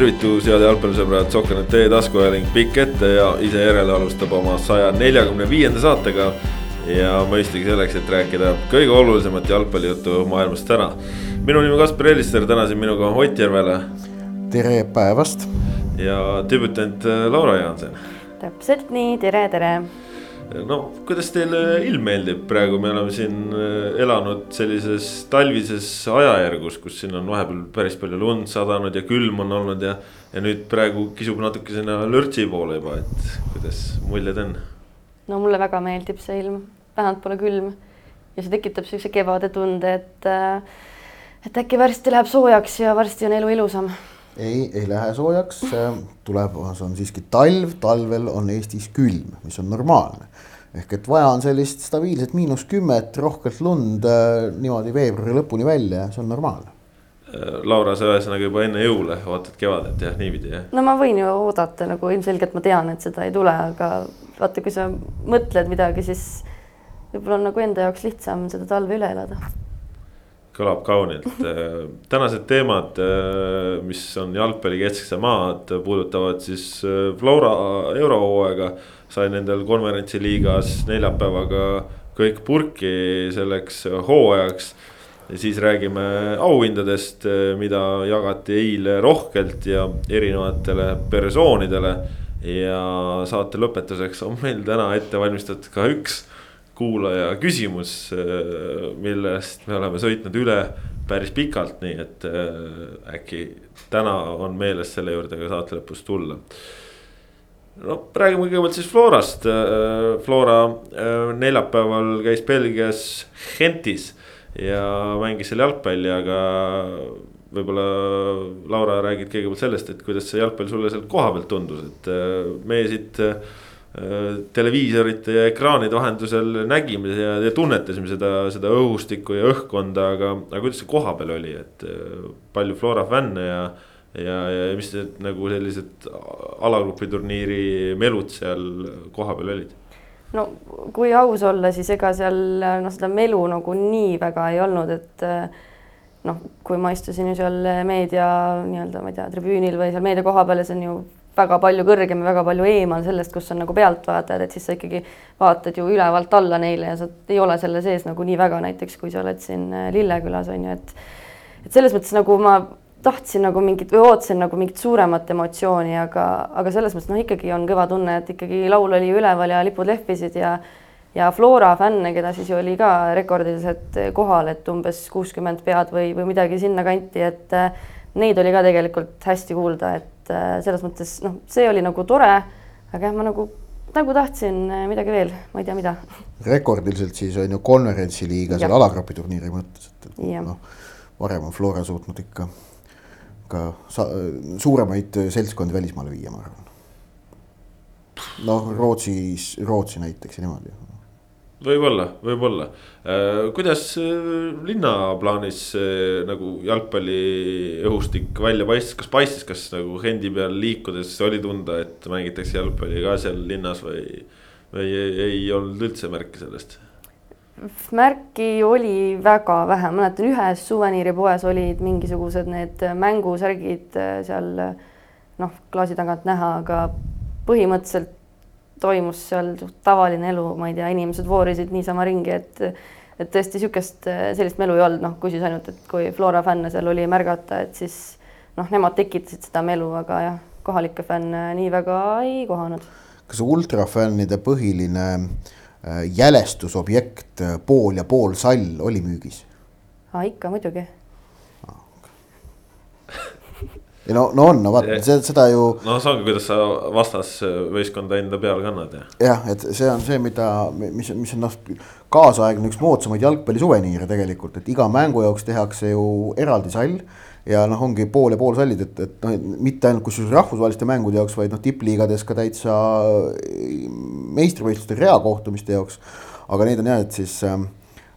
tervitus, head jalgpallisõbrad, Sokkenet tee taskuhääling pikk ette ja ise järele alustab oma saja neljakümne viienda saatega. ja mõistagi selleks, et rääkida kõige olulisemat jalgpallijuttu maailmas täna. minu nimi on Kaspar Ellister, täna siin minuga on Ott Järvele. tere päevast. ja debütant Laura Jaanson. täpselt nii, tere, tere no kuidas teile ilm meeldib, praegu me oleme siin äh, elanud sellises talvises ajajärgus, kus siin on vahepeal päris palju lund sadanud ja külm on olnud ja. ja nüüd praegu kisub natuke sinna lörtsi poole juba, et kuidas muljed on? no mulle väga meeldib see ilm, vähemalt pole külm ja see tekitab siukse kevade tunde, et. Äh, et äkki varsti läheb soojaks ja varsti on elu ilusam ei, ei lähe soojaks, tuleb, see on siiski talv, talvel on Eestis külm, mis on normaalne. Ehk et vaja on sellist stabiilset miinus kümmet, rohkelt lund äh, niimoodi veebruari lõpuni välja, see on normaalne. Äh, Laura, sa ühesõnaga juba enne jõule ootad kevadet jah, niipidi jah? no ma võin ju oodata nagu ilmselgelt ma tean, et seda ei tule, aga vaata, kui sa mõtled midagi, siis võib-olla on nagu enda jaoks lihtsam seda talve üle elada kõlab kaunilt. Äh, tänased teemad, mis on jalgpalli keskse maad, puudutavad siis Flora eurohooaega sai nendel konverentsiliigas neljapäevaga kõik purki selleks hooajaks. ja siis räägime auhindadest, mida jagati eile rohkelt ja erinevatele persoonidele. ja saate lõpetuseks on meil täna ette valmistatud ka üks kuulaja küsimus, millest me oleme sõitnud üle päris pikalt, nii et äh, äkki täna on meeles selle juurde ka saate lõpus tulla no räägime kõigepealt siis Florast. Äh, Flora äh, neljapäeval käis Belgias Gentis ja mängis seal jalgpalli, aga võib-olla Laura räägid kõigepealt sellest, et kuidas see jalgpall sulle sealt koha pealt tundus, et äh, meie siit televiisorite ja ekraanide vahendusel nägime ja, ja tunnetasime seda, seda õhustikku ja õhkkonda, aga, aga kuidas see koha peal oli, et palju Flora fänne ja ja, ja mis need nagu sellised alagrupi turniiri melud seal kohapeal olid? no kui aus olla, siis ega seal noh, seda melu nagu nii väga ei olnud, et noh, kui ma istusin ju seal meedia nii-öelda, ma ei tea, tribüünil või seal meedia koha peal ja see on ju väga palju kõrgem ja väga palju eemal sellest, kus on nagu pealtvaatajad, et siis sa ikkagi vaatad ju ülevalt alla neile ja sa ei ole selle sees nagu nii väga, näiteks kui sa oled siin Lillekülas on ju, et et selles mõttes nagu ma tahtsin nagu mingit või ootasin nagu mingit suuremat emotsiooni, aga, aga selles mõttes noh, ikkagi on kõva tunne, et ikkagi laul oli üleval ja lipud lehvisid ja ja Flora fänne, keda siis oli ka rekordiliselt kohal, et umbes kuuskümmend pead või, või midagi sinnakanti, et äh, neid oli ka tegelikult hästi kuulda, et äh, selles mõttes noh, see oli nagu tore, aga jah, ma nagu nagu tahtsin äh, midagi veel, ma ei tea, mida. rekordiliselt siis on ju konverentsiliiga seal alagrupi turniiri mõttes, et, et noh, varem on Flora suutnud ikka ka suuremaid seltskondi välismaale viia, ma arvan. noh, Rootsis, Rootsi näiteks ja niimoodi. Võib-olla, võib-olla. Äh, kuidas äh, linna plaanis nagu jalgpalli õhustik välja paistis, kas paistis, kas nagu Hendi peal liikudes oli tunda, et mängitakse jalgpalli ka seal linnas või, või ei, ei olnud üldse märki sellest? märki oli väga vähe, mäletan ühes suveniiripoes olid mingisugused need mängusärgid äh, seal noh, klaasi tagant näha, aga põhimõtteliselt toimus seal tavaline elu, ma ei tea, inimesed voorisid niisama ringi, et et tõesti niisugust, äh, sellist melu ei olnud, noh, kui siis ainult, et kui Flora fänne seal oli märgata, et siis noh, nemad tekitasid seda melu, aga jah, kohalikke fänne nii väga ei kohanud. kas ultrafännide põhiline äh, jälestusobjekt äh, Pool ja pool sall oli müügis? ikka muidugi Ja no, no on, no vaata seda ju. no see ongi, kuidas sa vastasvõistkonda enda peale kannad ja. jah, et see on see, mida, mis, mis on noh, kaasaegne üks moodsamaid jalgpallisuveniire tegelikult, et iga mängu jaoks tehakse ju eraldi sall ja noh, ongi pool ja pool sallid, et, et noh, mitte ainult kusjuures rahvusvaheliste mängude jaoks, vaid noh, tippliigades ka täitsa meistrivõistluste reakohtumiste jaoks. aga neid on jah, et siis äh,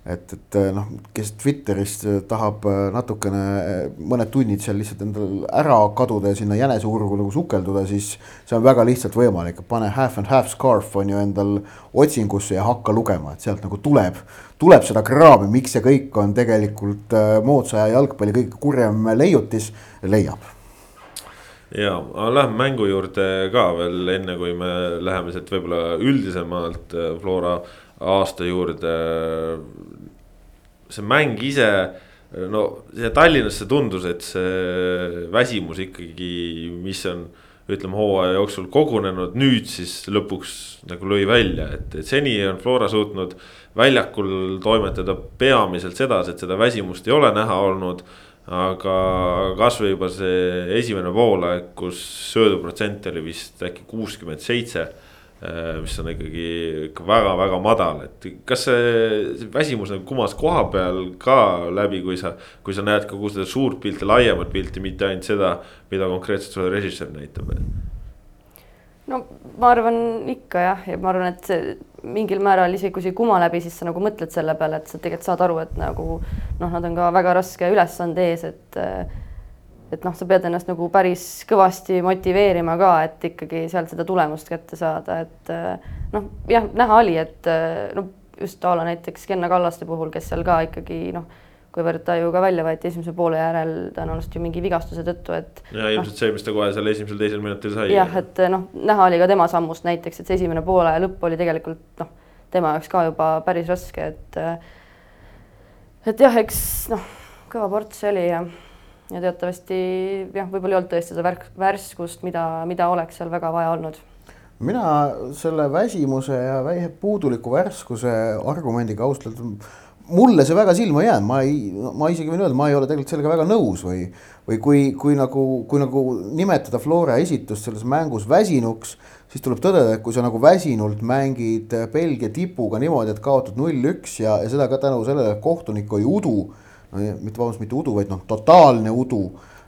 et, et eh, noh, kes Twitteris eh, tahab eh, natukene mõned tunnid seal lihtsalt endal ära kaduda ja sinna jäneseurgu nagu sukelduda, siis see on väga lihtsalt võimalik, pane half and half scarf on ju endal otsingusse ja hakka lugema, et sealt nagu tuleb, tuleb seda kraami, miks see kõik on tegelikult moodsa aja jalgpalli kõige kurjem leiutis, leiab ja, aga lähme mängu juurde ka veel enne, kui me läheme sealt võib-olla üldisemalt Flora aasta juurde. See mäng ise, no see Tallinnasse tundus, et see väsimus ikkagi, mis on ütleme hooaja jooksul kogunenud, nüüd siis lõpuks nagu lõi välja, et, et seni on Flora suutnud väljakul toimetada peamiselt sedasi, et seda väsimust ei ole näha olnud aga kasvõi juba see esimene poolaeg, kus sööduprotsent oli vist äkki kuuskümmend seitse. Äh, mis on ikkagi ikka väga-väga madal, et kas see, see väsimus nagu kumas koha peal ka läbi, kui sa. kui sa näed kogu seda suurt pilti, laiemat pilti, mitte ainult seda, mida konkreetselt sulle režissöör näitab no ma arvan ikka jah, ja ma arvan, et see mingil määral isegi kui see ei kuma läbi, siis sa nagu mõtled selle peale, et sa tegelikult saad aru, et nagu noh, nad on ka väga raske ülesande ees, et et noh, sa pead ennast nagu päris kõvasti motiveerima ka, et ikkagi sealt seda tulemust kätte saada, et noh, jah, näha oli, et no just a la näiteks Kenna Kallaste puhul, kes seal ka ikkagi noh kuivõrd ta ju ka välja võeti esimese poole järel tõenäoliselt ju mingi vigastuse tõttu, et. ja ilmselt no, see, mis ta kohe seal esimesel-teisel minutil sai. jah, et noh, näha oli ka tema sammust näiteks, et see esimene poole lõpp oli tegelikult noh, tema jaoks ka juba päris raske, et. et jah, eks noh, kõva ports oli ja, ja teatavasti jah, võib-olla ei olnud tõesti seda värk, värskust, mida, mida oleks seal väga vaja olnud. Mina selle väsimuse ja puuduliku värskuse argumendiga ausalt öeldes mulle see väga silma ei jäänud, ma ei, ma isegi võin öelda, ma ei ole tegelikult sellega väga nõus või, või kui, kui nagu, kui nagu nimetada Flora esitust selles mängus väsinuks, siis tuleb tõdeda, et kui sa nagu väsinult mängid Belgia tipuga niimoodi, et kaotad null-üks ja, ja seda ka tänu sellele, et kohtunik oli udu, mitte vabandust, mitte udu, vaid noh, totaalne udu,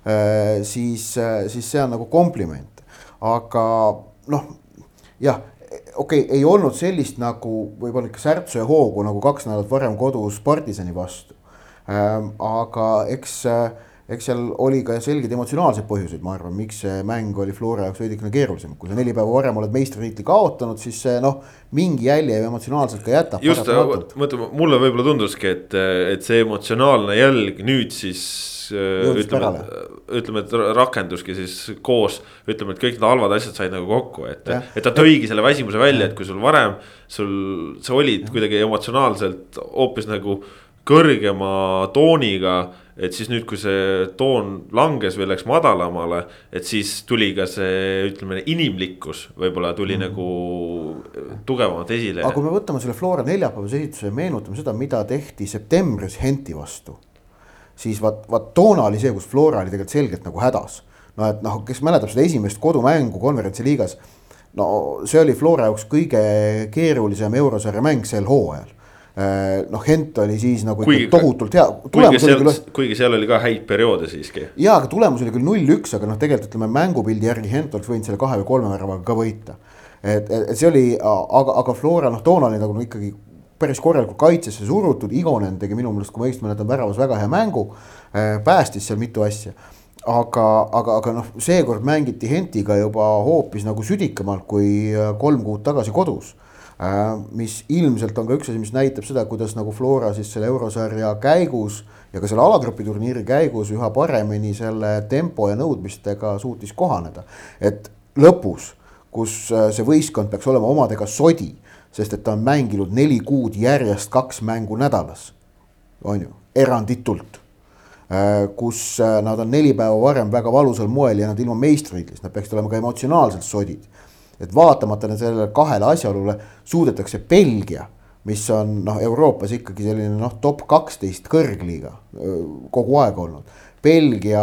äh, siis, äh, siis see on nagu kompliment. aga noh, jah okei okay,, ei olnud sellist nagu võib-olla ikka särtsu ja hoogu nagu kaks nädalat varem kodus partisani vastu ähm,. aga eks, eks seal oli ka selgeid emotsionaalseid põhjuseid, ma arvan, miks see mäng oli Flora jaoks veidikene keerulisem, kui sa neli päeva varem oled meistritiitli kaotanud, siis see noh, mingi jälje emotsionaalselt ka jätab. just, mõtle, mulle võib-olla tunduski, et, et see emotsionaalne jälg nüüd siis Äh, ütleme, ütleme, et rakenduski siis koos, ütleme, et kõik need halvad asjad said nagu kokku, et, et ta tõigi selle väsimuse välja, et kui sul varem. sul, sa olid kuidagi emotsionaalselt hoopis nagu kõrgema tooniga. Et siis nüüd, kui see toon langes või läks madalamale, et siis tuli ka see, ütleme, inimlikkus võib-olla tuli mm. nagu tugevamalt esile. aga kui me võtame selle Flora neljapäevase esituse ja meenutame seda, mida tehti septembris Henti vastu siis vaat, vaat toona oli see, kus Flora oli tegelikult selgelt nagu hädas. no et noh, kes mäletab seda esimest kodumängu konverentsi liigas. no see oli Flora jaoks kõige keerulisem eurosarja mäng sel hooajal äh, noh, Hent oli siis nagu kuigi, tohutult hea. kuigi seal, küll... kuigi seal oli ka häid perioode siiski. ja, aga tulemus oli küll null-üks, aga noh, tegelikult ütleme mängupildi järgi Hent oleks võinud selle kahe või kolme väravaga ka võita. et, et see oli, aga, aga Flora noh, toona oli nagu ikkagi päris korralikult kaitsesse surutud, Igonen tegi minu meelest, kui ma õigesti mäletan, väravas väga hea mängu. Äh, päästis seal mitu asja. aga, aga, aga noh, seekord mängiti Hentiga juba hoopis nagu südikamalt kui äh, kolm kuud tagasi kodus. Äh, mis ilmselt on ka üks asi, mis näitab seda, kuidas nagu Flora siis selle eurosarja käigus ja ka selle alagrupi turniiri käigus üha paremini selle tempo ja nõudmistega suutis kohaneda. et lõpus, kus see võistkond peaks olema omadega sodi sest et ta on mänginud neli kuud järjest kaks mängu nädalas. on ju, eranditult. Äh, kus äh, nad on neli päeva varem väga valusal moel ja nad ilma meistritiitlist, nad peaksid olema ka emotsionaalselt sodid. Et vaatamata sellele kahele asjaolule suudetakse Belgia, mis on noh, Euroopas ikkagi selline noh, top kaksteist kõrgliiga kogu aeg olnud. Belgia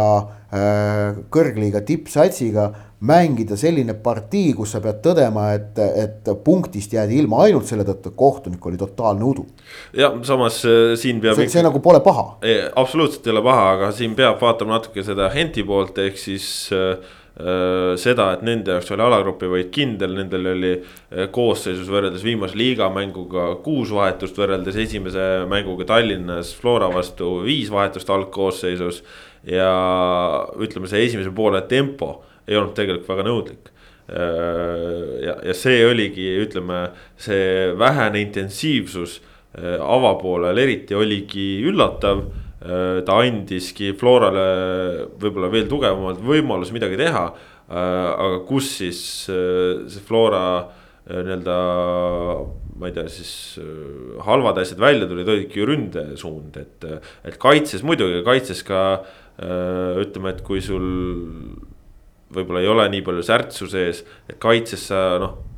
kõrgliiga tippsatsiga mängida selline partii, kus sa pead tõdema, et, et punktist jäädi ilma ainult selle tõttu, et kohtunik oli totaalne udu. ja samas äh, siin peab. see, see nagu pole paha. absoluutselt ei ole paha, aga siin peab vaatama natuke seda Henti poolt, ehk siis äh, seda, et nende jaoks oli alagrupi võit kindel, nendel oli äh, koosseisus võrreldes viimase liiga mänguga kuus vahetust, võrreldes esimese mänguga Tallinnas Flora vastu viis vahetust algkoosseisus. ja ütleme, see esimese poole tempo ei olnud tegelikult väga nõudlik. Äh, ja, ja see oligi, ütleme, see vähene intensiivsus äh, avapoolel eriti oligi üllatav ta andiski Florale võib-olla veel tugevamalt võimaluse midagi teha. aga kus siis see Flora nii-öelda ma ei tea, siis halvad asjad välja tulid, olidki ju ründesuund, et, et kaitses muidugi, kaitses ka ütleme, et kui sul võib-olla ei ole nii palju särtsu sees, et kaitses sa noh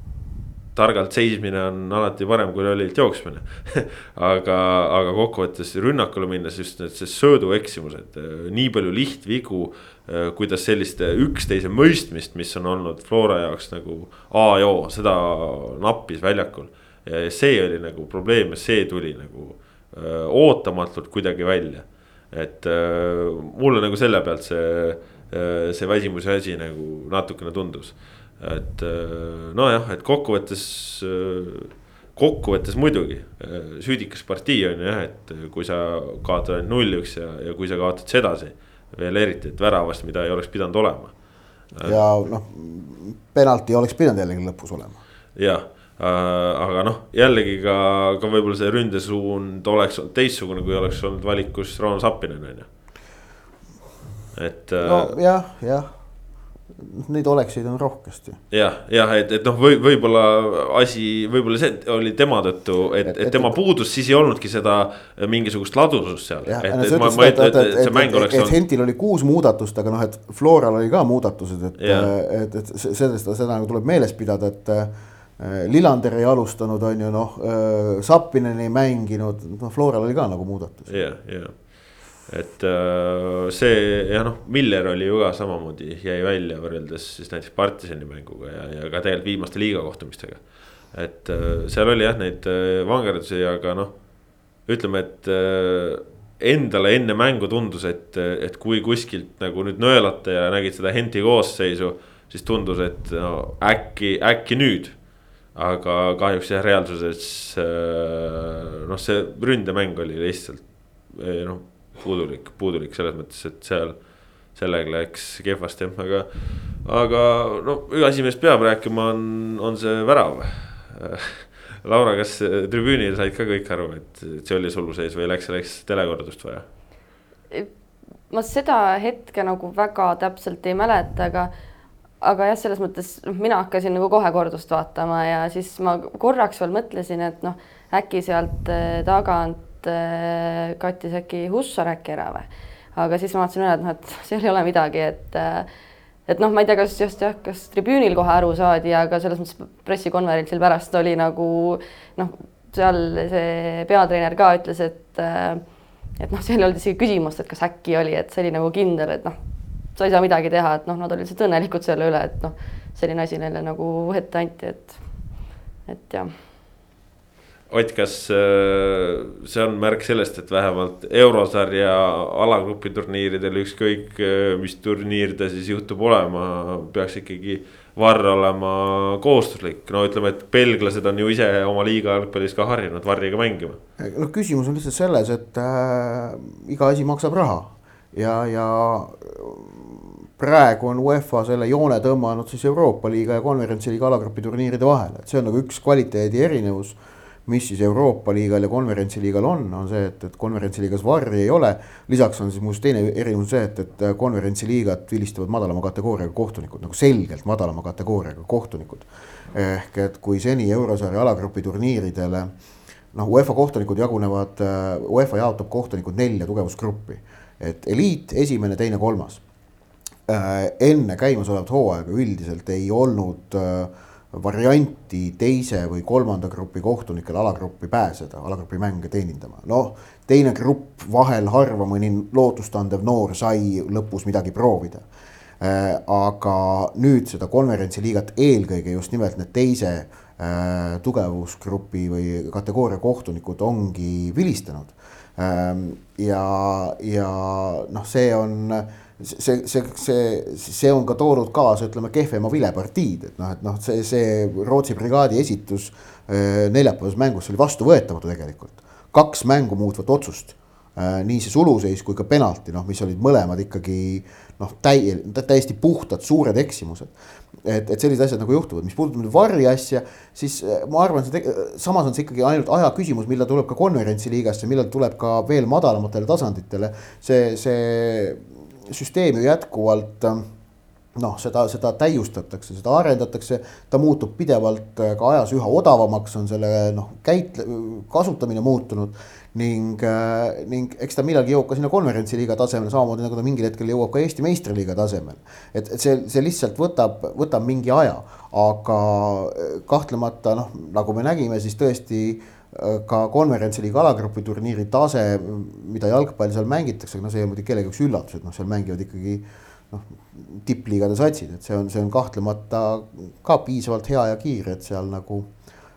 targalt seismine on alati parem kui lollilt jooksmine aga, aga kokkuvõttes rünnakule minnes just need see söödueksimused, nii palju lihtvigu. kuidas selliste üksteise mõistmist, mis on olnud Flora jaoks nagu A ja O, seda nappis väljakul. ja see oli nagu probleem ja see tuli nagu öö, ootamatult kuidagi välja. et öö, mulle nagu selle pealt see, see väsimuse asi nagu natukene tundus et äh, nojah, et kokkuvõttes, äh, kokkuvõttes muidugi äh, süüdikas partii on jah, et kui sa kaotad ainult null-üks ja, ja kui sa kaotad sedasi. veel eriti, et väravast, mida ei oleks pidanud olema. ja noh, penalti oleks pidanud jällegi lõpus olema. jah aga noh, jällegi ka, ka võib-olla see ründesuund oleks olnud teistsugune, kui oleks olnud valikus Rauno Sappinen on ju. et. nojah, jah Neid oleksid on rohkesti. jah, jah, et, et noh, või võib-olla asi, võib-olla see oli tema tõttu, et, et, et tema et, puudus, siis ei olnudki seda mingisugust ladusust seal. Hentil oli kuus muudatust, aga noh, et Floral oli ka muudatused, et, et, et sellest, seda nagu tuleb meeles pidada, et. Äh, Lillander ei alustanud, on ju noh, äh, Sappinen ei mänginud, noh, Floral oli ka nagu muudatus. jah, jah et äh, see ja noh, Miller oli ju ka samamoodi jäi välja võrreldes siis näiteks Partisani mänguga ja, ja ka tegelikult viimaste liiga kohtumistega. et äh, seal oli jah neid äh, vangerdusi, aga noh, ütleme, et endale enne mängu tundus, et, et kui kuskilt nagu nüüd nõelata ja nägid seda Henti koosseisu, siis tundus, et no äkki, äkki nüüd. aga kahjuks jah, reaalsuses noh, see ründemäng oli lihtsalt noh puudulik, puudulik selles mõttes, et seal sellega läks kehvasti, aga, aga no üks asi, millest peab rääkima, on, on see värav Laura, kas tribüünil said ka kõik aru, et see oli suluseis või läks selleks telekordust vaja? ma seda hetke nagu väga täpselt ei mäleta, aga, aga jah, selles mõttes noh, mina hakkasin nagu kohe kordust vaatama ja siis ma korraks veel mõtlesin, et noh, äkki sealt eh, tagant et äh, kattis äkki Hussar äkki ära või. aga siis ma vaatasin üle, et noh, et seal ei ole midagi, et äh, et noh, ma ei tea, kas just jah, kas tribüünil kohe aru saadi, aga selles mõttes pressikonverentsil pärast oli nagu noh, seal see peatreener ka ütles, et äh, et noh, seal ei olnud isegi küsimust, et kas äkki oli, et see oli nagu kindel, et noh, sa ei saa midagi teha, et noh, nad olid lihtsalt õnnelikud selle üle, et noh, selline asi neile nagu ette anti, et et jah Ott, kas äh, see on märk sellest, et vähemalt eurosarja alagrupi turniiridel, ükskõik äh, mis turniir ta siis juhtub olema, peaks ikkagi varr olema kohustuslik, no ütleme, et belglased on ju ise oma liiga jalgpallis ka harjunud varriga mängima. no küsimus on lihtsalt selles, et äh, iga asi maksab raha. Ja, ja praegu on UEFA selle joone tõmmanud siis Euroopa liiga ja konverentsi liiga alagrupi turniiride vahele, et see on nagu üks kvaliteedi erinevus mis siis Euroopa liigal ja konverentsi liigal on, on see, et, et konverentsi liigas varri ei ole. lisaks on siis muuseas teine erinevus see, et, et konverentsi liigat vilistavad madalama kategooriaga kohtunikud, nagu selgelt madalama kategooriaga kohtunikud. ehk et kui seni eurosarja alagrupi turniiridele noh, UEFA kohtunikud jagunevad, UEFA jaotab kohtunikud nelja tugevusgruppi. et eliit, esimene, teine, kolmas. Äh, enne käimasolevat hooaega üldiselt ei olnud äh, varianti teise või kolmanda grupi kohtunikel alagruppi pääseda, alagrupi mänge teenindama. noh, teine grupp vahel harva mõni lootustandev noor sai lõpus midagi proovida äh,. aga nüüd seda konverentsiliigat eelkõige just nimelt need teise äh, tugevusgrupi või kategooria kohtunikud ongi vilistanud äh,. ja, ja noh, see on see, see, see, see on ka toonud kaasa, ütleme, kehvema vilepartiid, et noh, et noh, see, see Rootsi brigaadi esitus äh, neljapäevases mängus oli vastuvõetamatu tegelikult. kaks mängu muutvat otsust äh, nii see suluseis kui ka penalti, noh, mis olid mõlemad ikkagi noh, täi-, täiesti puhtad suured eksimused. et, et sellised asjad nagu juhtuvad, mis puudutab nüüd Varri asja, siis äh, ma arvan, see samas on see ikkagi ainult aja küsimus, millal tuleb ka konverentsiliigasse, millal tuleb ka veel madalamatele tasanditele. see, see süsteem ju jätkuvalt äh, noh, seda, seda täiustatakse, seda arendatakse, ta muutub pidevalt äh, ka ajas üha odavamaks, on selle noh, käit-, kasutamine muutunud. ning, äh, ning eks ta millalgi jõuab ka sinna konverentsiliiga tasemele, samamoodi nagu ta mingil hetkel jõuab ka Eesti meistriliiga tasemel. et, et see, see lihtsalt võtab, võtab mingi aja, aga äh, kahtlemata noh, nagu me nägime, siis tõesti ka konverentsiliiga alagrupi turniiri tase, mida jalgpalli seal mängitakse, no see ei ole muidugi kellegi jaoks üllatus, et noh, seal mängivad ikkagi noh, tippliigade satsid, et see on, see on kahtlemata ka piisavalt hea ja kiire, et seal nagu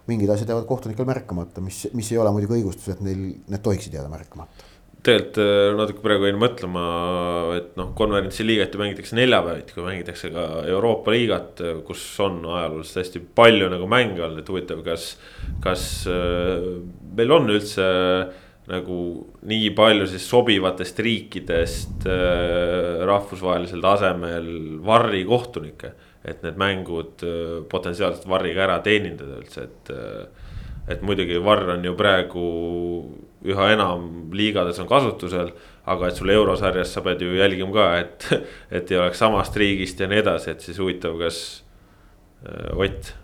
mingid asjad jäävad kohtunikel märkamata, mis, mis ei ole muidugi õigustus, et neil need tohiksid jääda märkamata tegelikult äh, natuke praegu jäin mõtlema, et noh, konverentsi liigat ju mängitakse neljapäeviti, kui mängitakse ka Euroopa liigat, kus on ajalooliselt hästi palju nagu mänge olnud, et huvitav, kas. kas äh, meil on üldse äh, nagu nii palju siis sobivatest riikidest rahvusvahelisel tasemel varri kohtunikke. et need mängud potentsiaalselt varriga ära teenindada üldse, et et muidugi varr on ju praegu üha enam liigades on kasutusel. aga et sul eurosarjas sa pead ju jälgima ka, et, et ei oleks samast riigist ja nii edasi, et siis huvitav, kas äh,, Ott.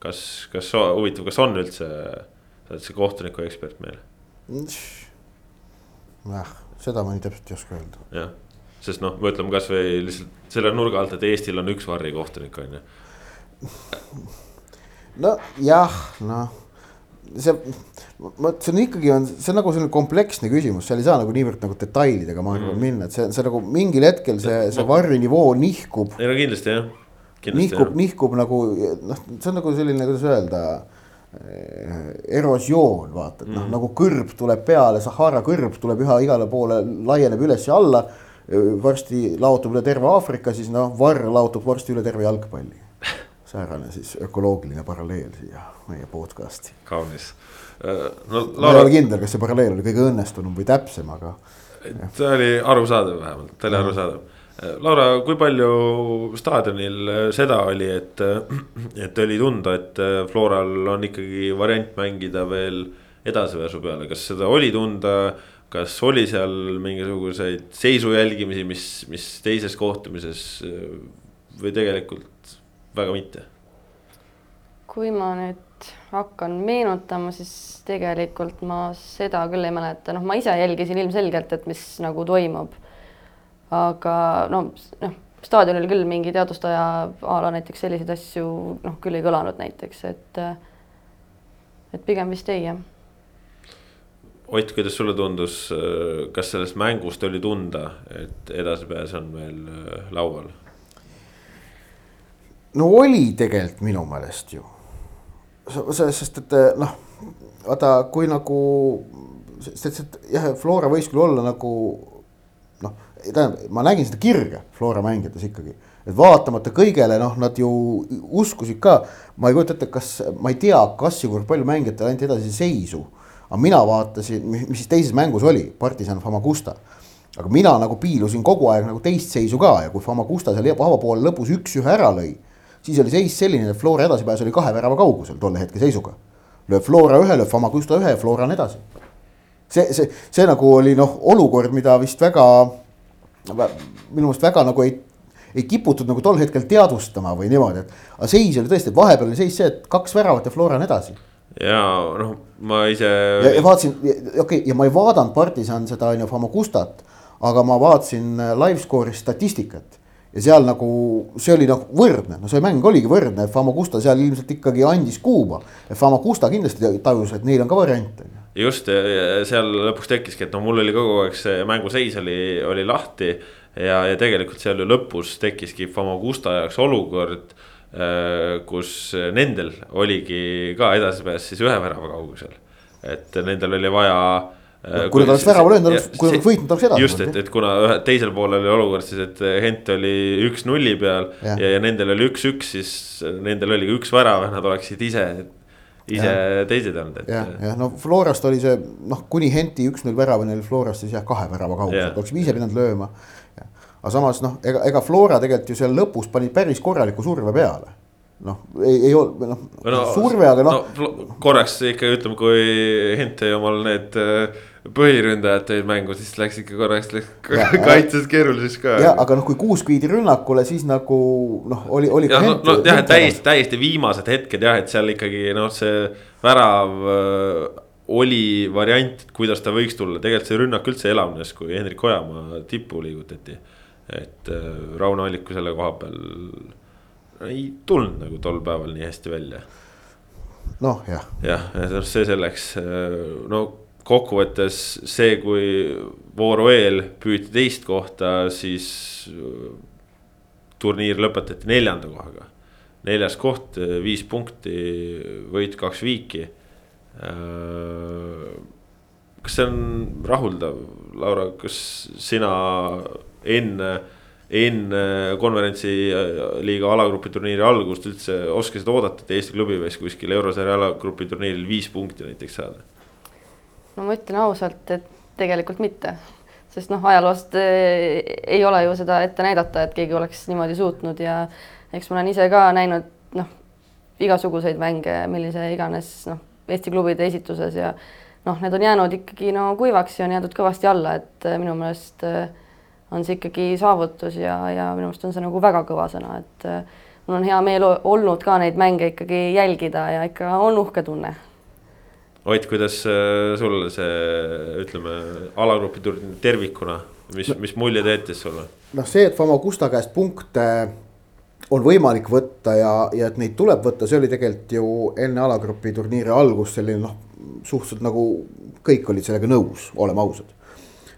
kas, kas huvitav, kas on üldse, sa oled see kohtuniku ekspert meil jah, seda ma nii täpselt ei oska öelda. jah, sest noh, mõtleme kasvõi lihtsalt selle nurga alt, et Eestil on üks varrikohtunik, on ju. nojah, noh see, vot see on ikkagi on, see on nagu selline kompleksne küsimus, seal ei saa nagu niivõrd nagu detailidega ma arvan mm. minna, et see, see nagu mingil hetkel see, see varri nivoo nihkub. ei no kindlasti jah. nihkub, nihkub nagu noh, see on nagu selline, kuidas öelda erosioon, vaata, et noh mm., nagu kõrb tuleb peale, Sahara kõrb tuleb üha igale poole, laieneb üles ja alla. varsti laotub üle terve Aafrika, siis noh, varr laotub varsti üle terve jalgpalli. Säärane siis ökoloogiline paralleel siia meie podcast'i. kaunis äh, no,. Laura... ma ei ole kindel, kas see paralleel oli kõige õnnestunum või täpsem, aga. ta oli arusaadav vähemalt, ta oli arusaadav Laura, kui palju staadionil seda oli, et, et oli tunda, et Floral on ikkagi variant mängida veel edasipääsu peale, kas seda oli tunda? kas oli seal mingisuguseid seisu jälgimisi, mis, mis teises kohtumises või tegelikult väga mitte? kui ma nüüd hakkan meenutama, siis tegelikult ma seda küll ei mäleta, noh, ma ise jälgisin ilmselgelt, et mis nagu toimub aga no noh, staadionil küll mingi teadvustaja a la näiteks selliseid asju noh, küll ei kõlanud näiteks, et et pigem vist ei jah. Ott, kuidas sulle tundus, kas sellest mängust oli tunda, et edasipääs on veel äh, laual? No oli tegelikult minu meelest ju. sest et noh, vaata, kui nagu, sest et jah, Flora võis küll olla nagu tähendab, ma nägin seda kirge Flora mängides ikkagi. et vaatamata kõigele, noh, nad ju uskusid ka, ma ei kujuta ette, kas, ma ei tea, kas ja kui palju mängijatel anti edasi seisu. aga mina vaatasin, mis siis teises mängus oli, partisan Famagusta. aga mina nagu piilusin kogu aeg nagu teist seisu ka ja kui Famagusta seal avapoole lõpus üks-ühe ära lõi. Siis oli seis selline, et Flora edasipääs oli kahe värava kaugusel tolle hetke seisuga. lööb Flora ühe, lööb Famagusta ühe ja Flora on edasi see, see, see nagu oli noh, olukord, mida vist väga minu meelest väga nagu ei, ei kiputud nagu tol hetkel teadvustama või niimoodi, et. aga seis oli tõesti, et vahepeal oli seis see, et kaks väravat ja Flora on edasi. ja noh, ma ise. ja, vaatasin, okei okay,, ja ma ei vaadanud partisan seda on ju Famagustat, aga ma vaatasin äh, live score'i statistikat ja seal nagu see oli nagu võrdne, no see mäng oligi võrdne, Famagusta seal ilmselt ikkagi andis kuuba. Famagusta kindlasti tajus, et neil on ka variante just seal lõpuks tekkiski, et no mul oli kogu aeg see mänguseis oli, oli lahti. ja, ja tegelikult seal ju lõpus tekkiski Famagusta jaoks olukord, äh, kus nendel oligi ka edasipääs siis ühe värava kaugusel. et nendel oli vaja kui nad oleks värava löönud, kui nad oleks võitnud, oleks edasi. just, et, et kuna ühe teisel poolel oli olukord siis, et Hent oli üks nulli peal ja, ja, ja nendel oli üks-üks, siis nendel oligi üks värav ja nad oleksid ise ise teised ei olnud, et. jah, jah no Florast oli see noh, kuni Henti üks-null väravani oli Florast siis jah, kahe värava kaugusel, oleksime ise pidanud lööma. aga samas noh, ega, ega Flora tegelikult ju seal lõpus pani päris korraliku surve peale noh, ei, ei olnud noh no, surve, aga noh no,. korraks ikka ütleme, kui Hent omal need äh, põhiründajad tõid mängu, siis läks ikka korraks läks kaitses keeruliseks ka. ja aga noh, kui kuusk viidi rünnakule, siis nagu noh, oli, oli. jah, no, no jah, täiesti, täiesti viimased hetked jah, et seal ikkagi noh, see värav äh, oli variant, kuidas ta võiks tulla, tegelikult see rünnak üldse elavnes, kui Hendrik Ojamaa tippu liigutati. et äh, Rauno Alliku selle koha peal ei tulnud nagu tol päeval nii hästi välja. noh, jah. jah, see selleks, no kokkuvõttes see, kui vooru eel püüti teist kohta, siis turniir lõpetati neljanda kohaga. neljas koht, viis punkti, võit kaks viiki. kas see on rahuldav, Laura, kas sina enne enne konverentsiliiga alagrupi turniiri algust üldse oskasid oodata, et Eesti klubi võiks kuskil eurosarja alagrupi turniiril viis punkti näiteks saada? No ma ütlen ausalt, et tegelikult mitte, sest noh, ajaloost eh, ei ole ju seda ette näidata, et keegi oleks niimoodi suutnud ja eks ma olen ise ka näinud noh, igasuguseid mänge, millise iganes noh, Eesti klubide esituses ja noh, need on jäänud ikkagi no kuivaks ja on jäädud kõvasti alla, et eh, minu meelest äh, on see ikkagi saavutus ja, ja minu arust on see nagu väga kõva sõna, et mul on hea meel olnud ka neid mänge ikkagi jälgida ja ikka on uhke tunne. Ott, kuidas äh, sul see, ütleme, alagrupi turniir tervikuna, mis no,, mis mulje ta jättis sulle? noh, see, et Famagusta käest punkte on võimalik võtta ja, ja et neid tuleb võtta, see oli tegelikult ju enne alagrupi turniiri algust selline noh, suhteliselt nagu kõik olid sellega nõus, oleme ausad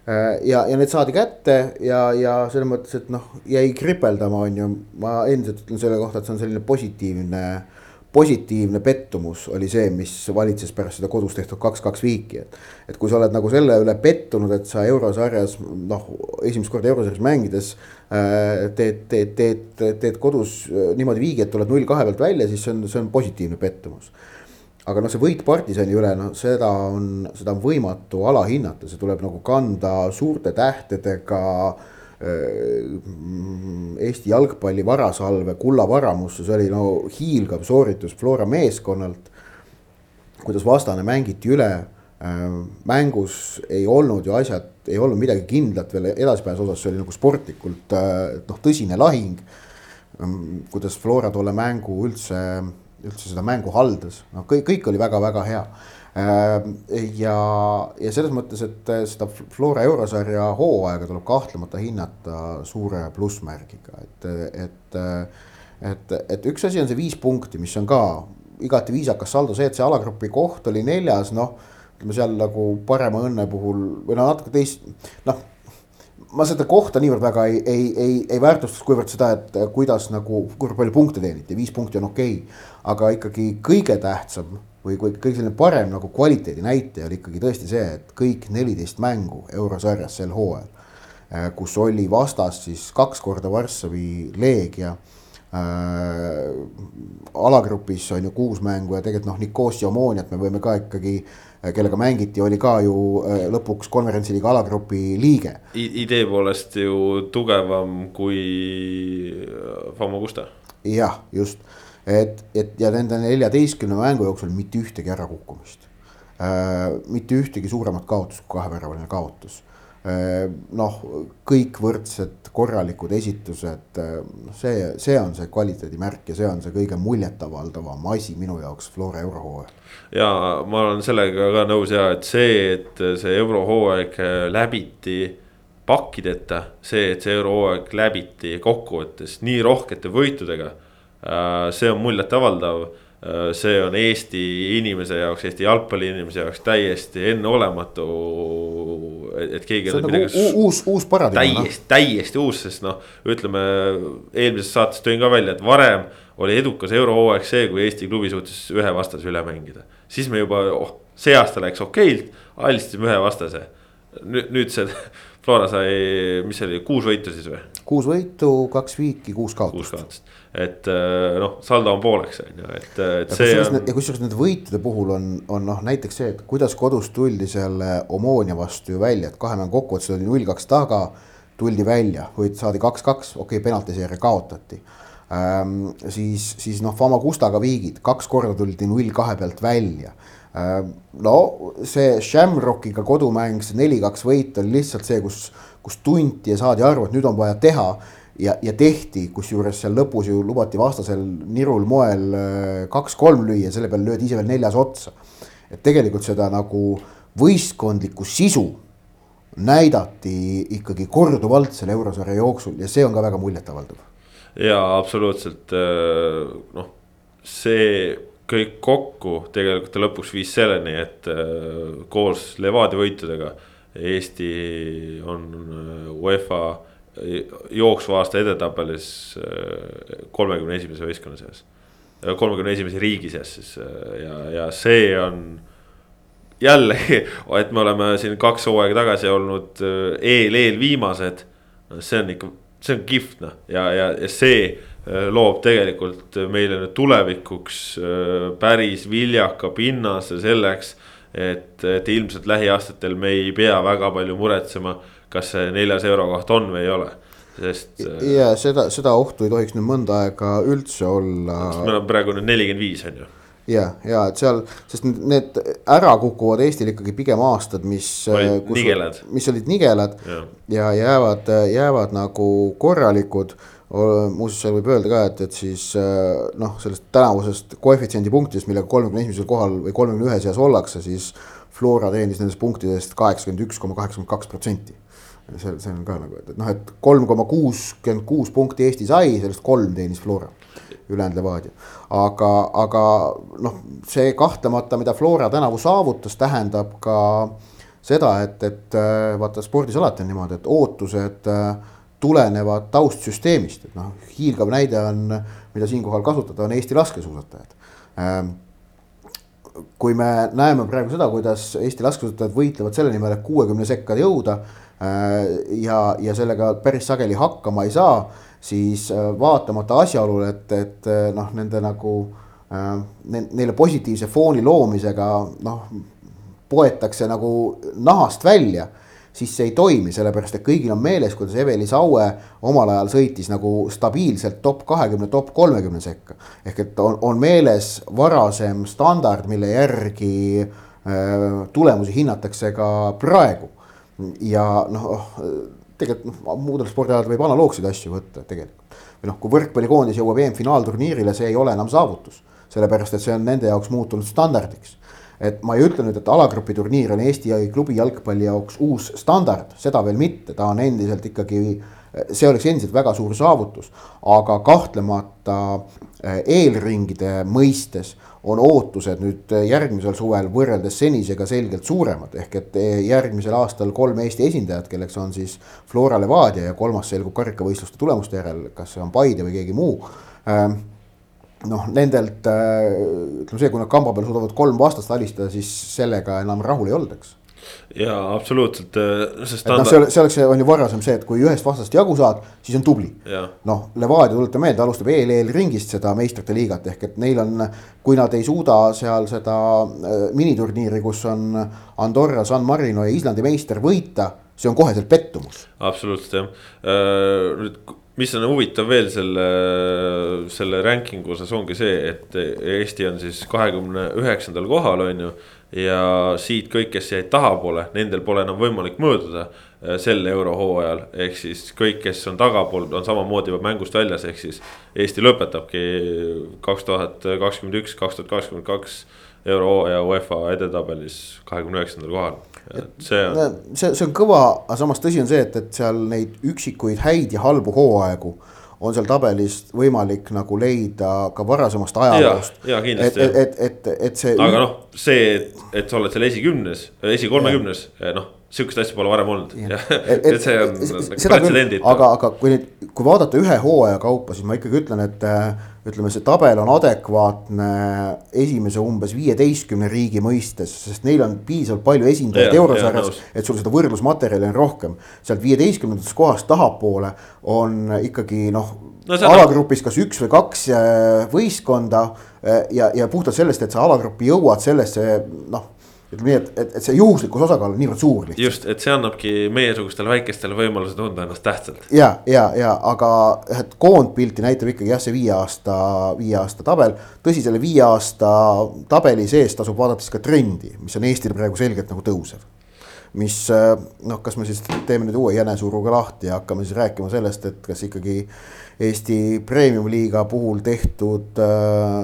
Äh, ja, ja need saadi kätte ja, ja selles mõttes, et noh, jäi kripeldama, on ju, ma endiselt ütlen selle kohta, et see on selline positiivne, positiivne pettumus oli see, mis valitses pärast seda kodus tehtud kaks-kaks viiki, et. et kui sa oled nagu selle üle pettunud, et sa eurosarjas noh, esimest korda eurosarjas mängides äh, teed, teed, teed, teed kodus äh, niimoodi viigi, et tuled null kahe pealt välja, siis see on, see on positiivne pettumus aga noh, see võit partisani üle, noh, seda on, seda on võimatu alahinnata, see tuleb nagu kanda suurte tähtedega Eesti jalgpalli varasalve kullavaramusse, see oli no hiilgav sooritus Flora meeskonnalt. kuidas vastane mängiti üle, mängus ei olnud ju asjad, ei olnud midagi kindlat veel edasipääsu osas, see oli nagu sportlikult noh, tõsine lahing. kuidas Flora tolle mängu üldse üldse seda mängu haldas, noh, kõik, kõik oli väga-väga hea. Äh, ja, ja selles mõttes, et seda Flora eurosarja hooaega tuleb kahtlemata hinnata suure plussmärgiga, et, et. et, et üks asi on see viis punkti, mis on ka igati viisakas saldo, see, et see alagrupi koht oli neljas, noh. ütleme seal nagu parema õnne puhul või no natuke teist, noh ma seda kohta niivõrd väga ei, ei, ei, ei väärtustaks, kuivõrd seda, et kuidas nagu, kuivõrd palju punkte teeniti, viis punkti on okei okay.. aga ikkagi kõige tähtsam või kui kõige selline parem nagu kvaliteedi näitaja oli ikkagi tõesti see, et kõik neliteist mängu eurosarjas sel hooajal. Äh, kus oli vastas siis kaks korda Varssavi Leegia äh,. alagrupis on ju kuus mängu ja tegelikult noh, Nicosia Omooniat me võime ka ikkagi äh, kellega mängiti, oli ka ju äh, lõpuks konverentsiliiga alagrupi liige. idee poolest ju tugevam kui Famagusta. jah, just, et, et ja nende neljateistkümne mängu jooksul mitte ühtegi ärakukkumist äh,. mitte ühtegi suuremat kaotust kui kaheväravaline kaotus äh,. noh, kõik võrdsed korralikud esitused, see, see on see kvaliteedimärk ja see on see kõige muljetavaldavam asi minu jaoks Flora eurohooajal ja ma olen sellega ka nõus ja et see, et see eurohooaeg läbiti pakkideta, see, et see eurohooaeg läbiti kokkuvõttes nii rohkete võitudega. Äh, see on muljetavaldav, äh, see on Eesti inimese jaoks, Eesti jalgpalli inimese jaoks täiesti enneolematu. et keegi. see on nagu uus, uus paradigma. täiesti, täiesti uus, sest noh, ütleme eelmises saates tõin ka välja, et varem oli edukas eurohooaeg see, kui Eesti klubi suutis ühe vastase üle mängida. siis me juba, oh, see aasta läks okeilt, alistasime ühe vastase. nüüd, nüüd see Flora sai, mis see oli, kuus võitu siis või? kuus võitu, kaks viiki, kuus kaotust. kuus kaotust, et noh, saldo on pooleks, on ju, et, et ja see on. ja kusjuures nende võitude puhul on, on noh, näiteks see, et kuidas kodus tuldi selle Omonia vastu ju välja, et kahe mängu kokkuvõttes oli null kaks taga. tuldi välja, võit saadi kaks-kaks, okei okay,, penaltiseeria kaotati ähm,. siis, siis noh, Famagustaga viigid, kaks korda tuldi null kahe pealt välja ähm,. no see Shamrockiga kodumäng, see neli-kaks võit oli lihtsalt see, kus, kus tunti ja saadi aru, et nüüd on vaja teha ja, ja tehti, kusjuures seal lõpus ju lubati vastasel nirul moel äh, kaks-kolm lüüa, selle peale löödi ise veel neljas otsa. et tegelikult seda nagu võistkondlikku sisu näidati ikkagi korduvalt selle eurosarja jooksul ja see on ka väga muljetavaldav. ja absoluutselt noh, see kõik kokku tegelikult ta lõpuks viis selleni, et äh, koos Levadia võitudega Eesti on äh, UEFA jooksva aasta edetabelis kolmekümne esimese võistkonna seas. kolmekümne esimese riigi seas siis ja, ja see on jällegi, et me oleme siin kaks hooaega tagasi olnud eel, eelviimased. see on ikka, see on kihvt noh ja, ja, ja see loob tegelikult meile nüüd tulevikuks päris viljaka pinnase selleks. et, et ilmselt lähiaastatel me ei pea väga palju muretsema kas see neljas eurokoht on või ei ole, sest. ja seda, seda ohtu ei tohiks nüüd mõnda aega üldse olla. meil on praegu nüüd nelikümmend viis on ju. ja, ja et seal, sest need ära kukuvad Eestil ikkagi pigem aastad, mis. mis olid nigelad ja, ja jäävad, jäävad nagu korralikud muuseas, seal võib öelda ka, et, et siis noh, sellest tänavusest koefitsiendi punktidest, millega kolmekümne esimesel kohal või kolmekümne ühe seas ollakse, siis Flora teenis nendest punktidest kaheksakümmend üks koma kaheksakümmend kaks protsenti see, see on ka nagu, et noh, et kolm koma kuuskümmend kuus punkti Eesti sai, sellest kolm teenis Flora, ülejäänud Levadia. aga, aga noh, see kahtlemata, mida Flora tänavu saavutas, tähendab ka seda, et, et vaata spordis alati on niimoodi, et ootused tulenevad taustsüsteemist, et noh, hiilgav näide on, mida siinkohal kasutada, on Eesti laskesuusatajad kui me näeme praegu seda, kuidas Eesti laskesuusatajad võitlevad selle nimel, et kuuekümne sekka jõuda ja, ja sellega päris sageli hakkama ei saa, siis vaatamata asjaolule, et, et noh, nende nagu neile positiivse fooni loomisega noh, poetakse nagu nahast välja siis see ei toimi, sellepärast et kõigil on meeles, kuidas Eveli Saue omal ajal sõitis nagu stabiilselt top kahekümne, top kolmekümne sekka. ehk et on, on meeles varasem standard, mille järgi äh, tulemusi hinnatakse ka praegu. Ja noh, tegelikult noh, muudel spordialadel võib analoogseid asju võtta tegelikult. või noh, kui võrkpallikoondis jõuab EM-finaalturniirile, see ei ole enam saavutus, sellepärast et see on nende jaoks muutunud standardiks et ma ei ütle nüüd, et alagrupi turniir on Eesti klubi jalgpalli jaoks uus standard, seda veel mitte, ta on endiselt ikkagi, see oleks endiselt väga suur saavutus. aga kahtlemata eh, eelringide mõistes on ootused nüüd järgmisel suvel võrreldes senisega selgelt suuremad, ehk et eh, järgmisel aastal kolm Eesti esindajat, kelleks on siis Flora Levadia ja kolmas selgub karikavõistluste tulemuste järel, kas see on Paide või keegi muu ähm, noh, nendelt ütleme see, kui nad kamba peal suudavad kolm vastast alistada, siis sellega enam rahul ei olnud, eks. ja absoluutselt, sest. et noh, see oleks, see oleks, on ju varasem see, et kui ühest vastast jagu saad, siis on tubli. noh, Levadia, tuletan meelde, alustab EL-EL ringist seda meistrite liigat ehk et neil on, kui nad ei suuda seal seda miniturniiri, kus on Andorra, San Marino ja Islandi meister võita, see on koheselt pettumus. absoluutselt jah, nüüd mis on huvitav veel selle, selle ranking'u osas ongi see, et Eesti on siis kahekümne üheksandal kohal, on ju. ja siit kõik, kes jäid tahapoole, nendel pole enam võimalik mööduda sel eurohooajal. ehk siis kõik, kes on tagapool, on samamoodi juba mängust väljas, ehk siis Eesti lõpetabki kaks tuhat kakskümmend üks, kaks tuhat kakskümmend kaks eurohooaja UEFA edetabelis kahekümne üheksandal kohal et see on. see, see on kõva, aga samas tõsi on see, et, et seal neid üksikuid häid ja halbu hooaegu on seal tabelis võimalik nagu leida ka varasemast ajaloost. ja, ja kindlasti. et, et, et, et see. aga noh, see, et, et sa oled seal esikümnes, esikolmekümnes, noh sihukest asja pole varem olnud. et, et see on pretsedendid. aga, aga kui nüüd, kui vaadata ühe hooaja kaupa, siis ma ikkagi ütlen, et ütleme, see tabel on adekvaatne esimese umbes viieteistkümne riigi mõistes, sest neil on piisavalt palju esindajaid Jaa, eurosarjas, jaa, et sul seda võrdlusmaterjali on rohkem. sealt viieteistkümnendast kohast tahapoole on ikkagi noh No on- alagrupis kas üks või kaks äh, võistkonda äh, ja, ja puhtalt sellest, et sa alagruppi jõuad, sellest see noh, ütleme nii, et, et, et see juhuslikkus osakaal on niivõrd suur lihtsalt. just, et see annabki meiesugustele väikestele võimaluse tunda ennast tähtsalt. ja, ja, ja aga et koondpilti näitab ikkagi jah, see viie aasta, viie aasta tabel. tõsi, selle viie aasta tabeli sees tasub vaadata siis ka trendi, mis on Eestil praegu selgelt nagu tõusev. mis noh, kas me siis teeme nüüd uue jänesuruga lahti ja hakkame siis rääkima sellest, et kas ikkagi Eesti premium-liiga puhul tehtud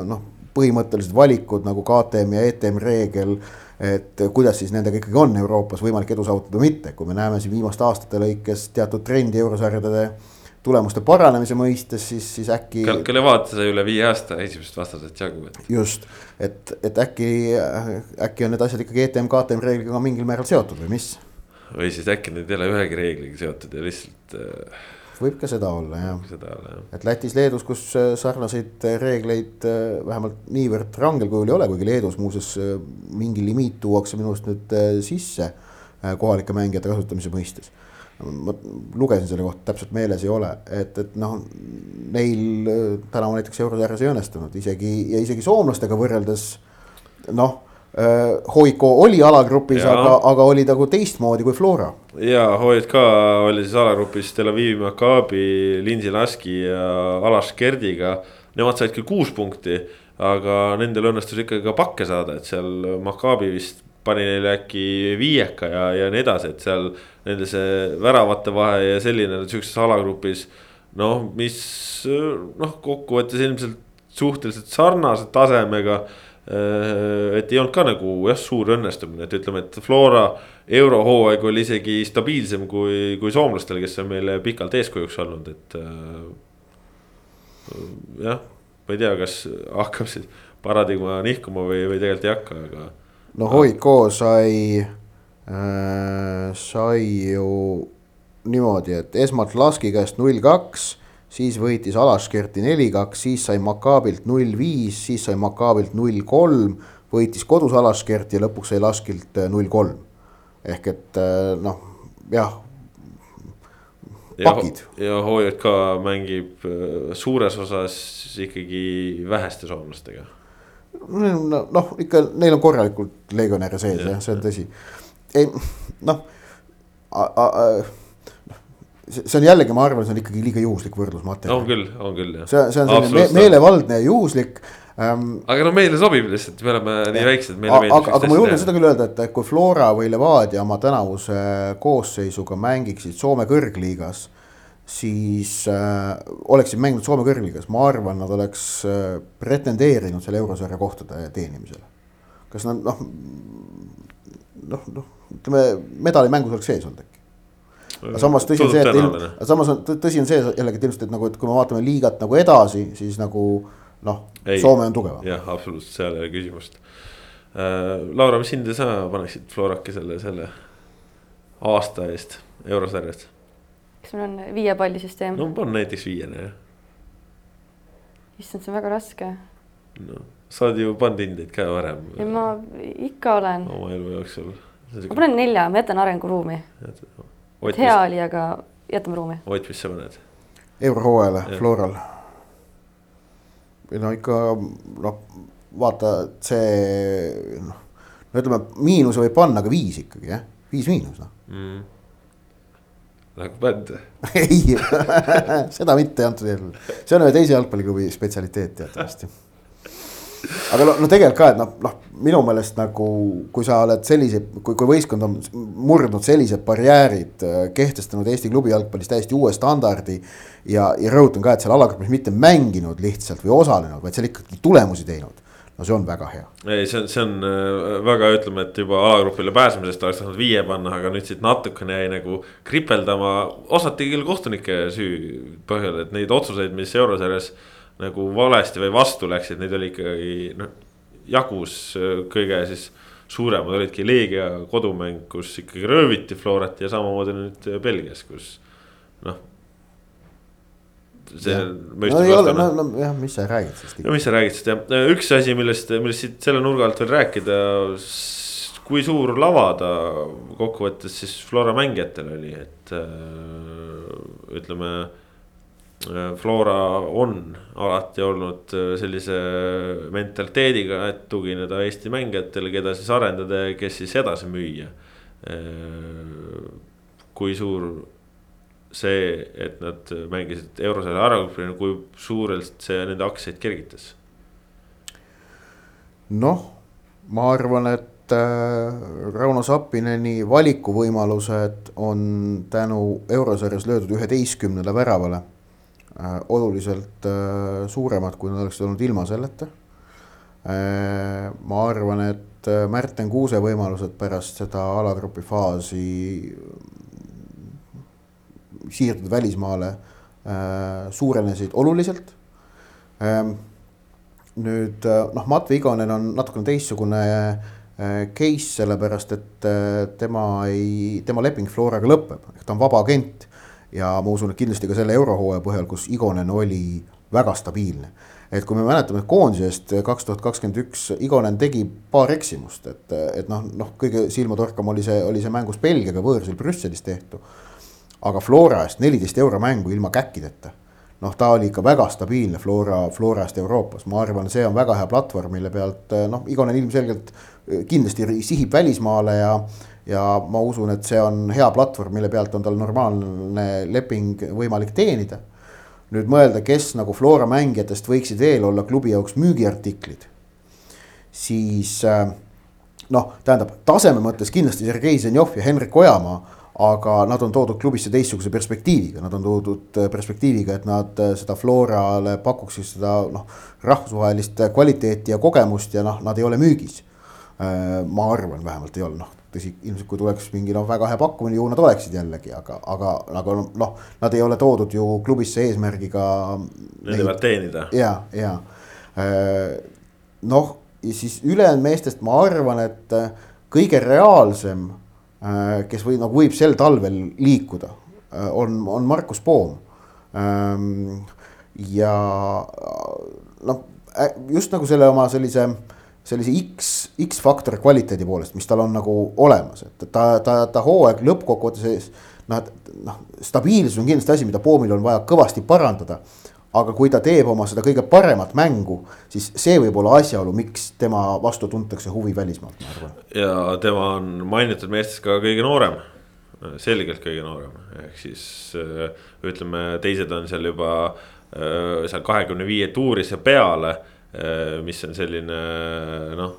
noh, põhimõttelised valikud nagu KTM ja ETM reegel et kuidas siis nendega ikkagi on Euroopas võimalik edu saavutada või mitte, kui me näeme siin viimaste aastate lõikes teatud trendi eurosarjade tulemuste paranemise mõistes, siis, siis äkki. kelle vaate sai üle viie aasta esimesest vastasest jagu, et. just, et, et äkki, äkki on need asjad ikkagi ETM, KTM reegliga mingil määral seotud või mis? või siis äkki need ei ole ühegi reegliga seotud ja lihtsalt äh, võib ka seda olla jah. et Lätis-Leedus, kus äh, sarnaseid reegleid äh, vähemalt niivõrd rangel kujul ei ole, kuigi Leedus muuseas äh, mingi limiit tuuakse minu arust nüüd äh, sisse äh, kohalike mängijate kasutamise mõistes. ma lugesin selle kohta, täpselt meeles ei ole, et, et noh, neil äh, tänavu näiteks eurosarjas ei õnnestunud isegi ja isegi soomlastega võrreldes noh äh, Hoiko oli alagrupis, aga, aga oli nagu teistmoodi kui Flora. ja HJK oli siis alagrupis Tel Avivi Maccabi, Lindsey Laski ja Alas Kerdiga. Nemad said küll kuus punkti, aga nendel õnnestus ikkagi ka pakke saada, et seal Maccabi vist pani neile äkki viieka ja, ja nii edasi, et seal nende see väravate vahe ja selline sihukeses alagrupis. noh, mis noh, kokkuvõttes ilmselt suhteliselt sarnase tasemega Äh, et ei olnud ka nagu jah, suur õnnestumine, et ütleme, et Flora eurohooaeg oli isegi stabiilsem kui, kui soomlastel, kes on meile pikalt eeskujuks olnud, et äh,. jah, ma ei tea, kas hakkab siis paradigma nihkuma või, või tegelikult ei hakka, aga. no Hoiko sai äh,, sai ju niimoodi, et esmalt Laski käest null kaks, siis võitis Alaskerti neli kaks, siis sai Makaabilt null viis, siis sai Makaabilt null kolm, võitis kodus Alaskerti ja lõpuks sai Laskilt null kolm. ehk et äh, noh, jah, ja, pakid. ja HJK mängib äh, suures osas ikkagi väheste soomlastega. no noh, ikka neil on korralikult legionäre sees jah, see on tõsi. ei noh, see on jällegi, ma arvan, see on ikkagi liiga juhuslik võrdlusmaterjal. on küll, on küll jah. see, see on selline me, meelevaldne ja juhuslik ähm,. aga no meile sobib lihtsalt, me oleme nii väiksed, meile aga, meeldib. aga ma julgen seda küll öelda, et kui Flora või Levadia oma tänavuse koosseisuga mängiksid Soome kõrgliigas. siis äh, oleksid mänginud Soome kõrgliigas, ma arvan, nad oleks äh, pretendeerinud selle eurosarja kohtade teenimisele. kas nad noh, noh, noh, ütleme medalimängus oleks sees olnud äkki aga samas tõsi on see, et ilm, samas on tõsi on see jällegi, et ilmselt, et nagu, et kui me vaatame liigat nagu edasi, siis nagu noh, Soome on tugevam. jah, absoluutselt, seal ei ole küsimust äh,. Laura, mis hinde sa paneksid Floraki selle, selle aasta eest eurosarjast? kas meil on viie palli süsteem? no on näiteks viiene jah. issand, see on väga raske. no sa oled ju pannud hindeid ka varem. ei, ma ikka olen. oma elu jooksul. ma panen nelja, ma jätan arenguruumi. Et hea oli, aga jätame ruumi. Ott, mis sa paned? eurohooajale Floral. no ikka noh, vaata see noh, no ütleme, miinuse võib panna ka viis ikkagi jah, viis miinus noh. Mm.. nagu bänd ei. Seda mitte antud juhul, see on ühe teise jalgpalliklubi spetsialiteet teatavasti aga no, no tegelikult ka, et noh, noh minu meelest nagu, kui sa oled sellise, kui, kui võistkond on murdnud sellised barjäärid, kehtestanud Eesti klubi jalgpallis täiesti uue standardi. ja, ja rõhutan ka, et seal alagrupis mitte mänginud lihtsalt või osalenud, vaid seal ikkagi tulemusi teinud. no see on väga hea. ei, see on, see on äh, väga, ütleme, et juba alagrupile pääsemisest oleks tahtnud viie panna, aga nüüd siit natukene jäi nagu kripeldama, osati küll kohtunike süü põhjal, et neid otsuseid, mis eurosarjas nagu valesti või vastu läksid, neid oli ikkagi noh, jagus kõige siis suuremad olidki Leegia kodumäng, kus ikkagi rööviti Florat ja samamoodi nüüd Belgias, kus noh. see. no ei ole, no, no jah, mis sa räägid siis? no mis sa räägid siis jah, üks asi, millest, millest siit selle nurga alt veel rääkida. kui suur lava ta kokkuvõttes siis Flora mängijatel oli, et äh, ütleme. Äh, Flora on alati olnud äh, sellise mentaliteediga, et tugineda Eesti mängijatele, keda siis arendada ja kes siis edasi müüa. kui suur see, et nad mängisid eurosarja ärakuppina, kui suurelt see nende aktsiaid kergitas? noh, ma arvan, et äh, Rauno Sappineni valikuvõimalused on tänu eurosarjas löödud üheteistkümnele väravale äh, oluliselt äh, suuremad, kui nad oleksid olnud ilma selleta äh,. ma arvan, et äh, Märten Kuuse võimalused pärast seda alatrupi faasi siirduda välismaale äh, suurenesid oluliselt ähm,. nüüd äh, noh, Matve Igonen on natukene teistsugune äh, case, sellepärast et äh, tema ei, tema leping Floraga lõpeb, ehk ta on vaba agent. Ja ma usun, et kindlasti ka selle eurohooaja põhjal, kus Igonen oli väga stabiilne et kui me mäletame koondisest kaks tuhat kakskümmend üks, Igonen tegi paar eksimust, et, et noh, noh, kõige silmatorkam oli see, oli see mängus Belgiaga võõrsil Brüsselis tehtu aga Flora eest neliteist euro mängu ilma käkkideta. noh, ta oli ikka väga stabiilne Flora, Flora eest Euroopas, ma arvan, see on väga hea platvorm, mille pealt noh, Igonen ilmselgelt kindlasti sihib välismaale ja. Ja ma usun, et see on hea platvorm, mille pealt on tal normaalne leping võimalik teenida. nüüd mõelda, kes nagu Flora mängijatest võiksid veel olla klubi jaoks müügiartiklid. siis eh, noh, tähendab taseme mõttes kindlasti Sergei Zenjov ja Henrik Ojamaa aga nad on toodud klubisse teistsuguse perspektiiviga, nad on toodud äh, perspektiiviga, et nad äh, seda Florale pakuksid seda noh, rahvusvahelist kvaliteeti ja kogemust ja noh, nad ei ole müügis. Äh, ma arvan, vähemalt ei ole, noh tõsi, ilmselt kui tuleks mingi noh, väga hea pakkumine, ju nad oleksid jällegi, aga, aga, aga noh, nad ei ole toodud ju klubisse eesmärgiga. Nende pealt teenida. ja, ja noh, siis ülejäänud meestest ma arvan, et kõige reaalsem Äh, kes või nagu võib sel talvel liikuda, äh, on, on Markus Poom. Ja noh, just nagu selle oma sellise, sellise X, X-faktori kvaliteedi poolest, mis tal on nagu olemas, et ta, ta, ta hooaeg lõppkokkuvõttes noh, noh, stabiilsus on kindlasti asi, mida Poomil on vaja kõvasti parandada aga kui ta teeb oma seda kõige paremat mängu, siis see võib olla asjaolu, miks tema vastu tuntakse huvi välismaalt, ma arvan. ja tema on mainitud meestest ka kõige noorem, selgelt kõige noorem, ehk siis ütleme, teised on seal juba äh, seal kahekümne viie tuurise peale, mis on selline noh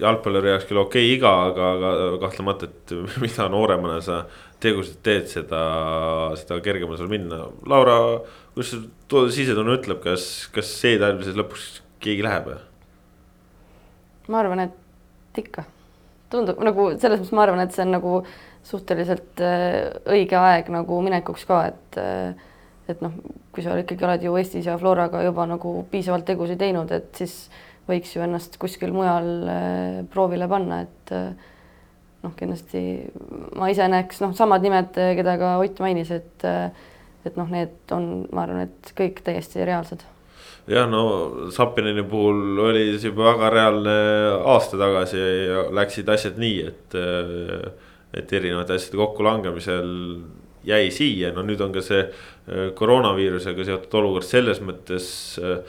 jalgpalluri jaoks küll okei okay, iga, aga, aga kahtlemata, et mida nooremana sa tegusid teed, seda, seda kergem on sul minna. Laura, kuidas su sisetunne ütleb, kas, kas siis lõpuks keegi läheb? ma arvan, et ikka, tundub nagu selles mõttes, ma arvan, et see on nagu suhteliselt äh, õige aeg nagu minekuks ka, et äh, et noh, kui sa ikkagi oled ju Eestis ja Floraga juba nagu piisavalt tegusid teinud, et siis võiks ju ennast kuskil mujal äh, proovile panna, et äh, noh, kindlasti ma ise näeks noh, samad nimed, keda ka Ott mainis, et et noh, need on, ma arvan, et kõik täiesti reaalsed. jah, no Sapineni puhul oli see juba väga reaalne aasta tagasi ja läksid asjad nii, et et erinevate asjade kokkulangemisel jäi siia, no nüüd on ka see äh, koroonaviirusega seotud olukord selles mõttes äh,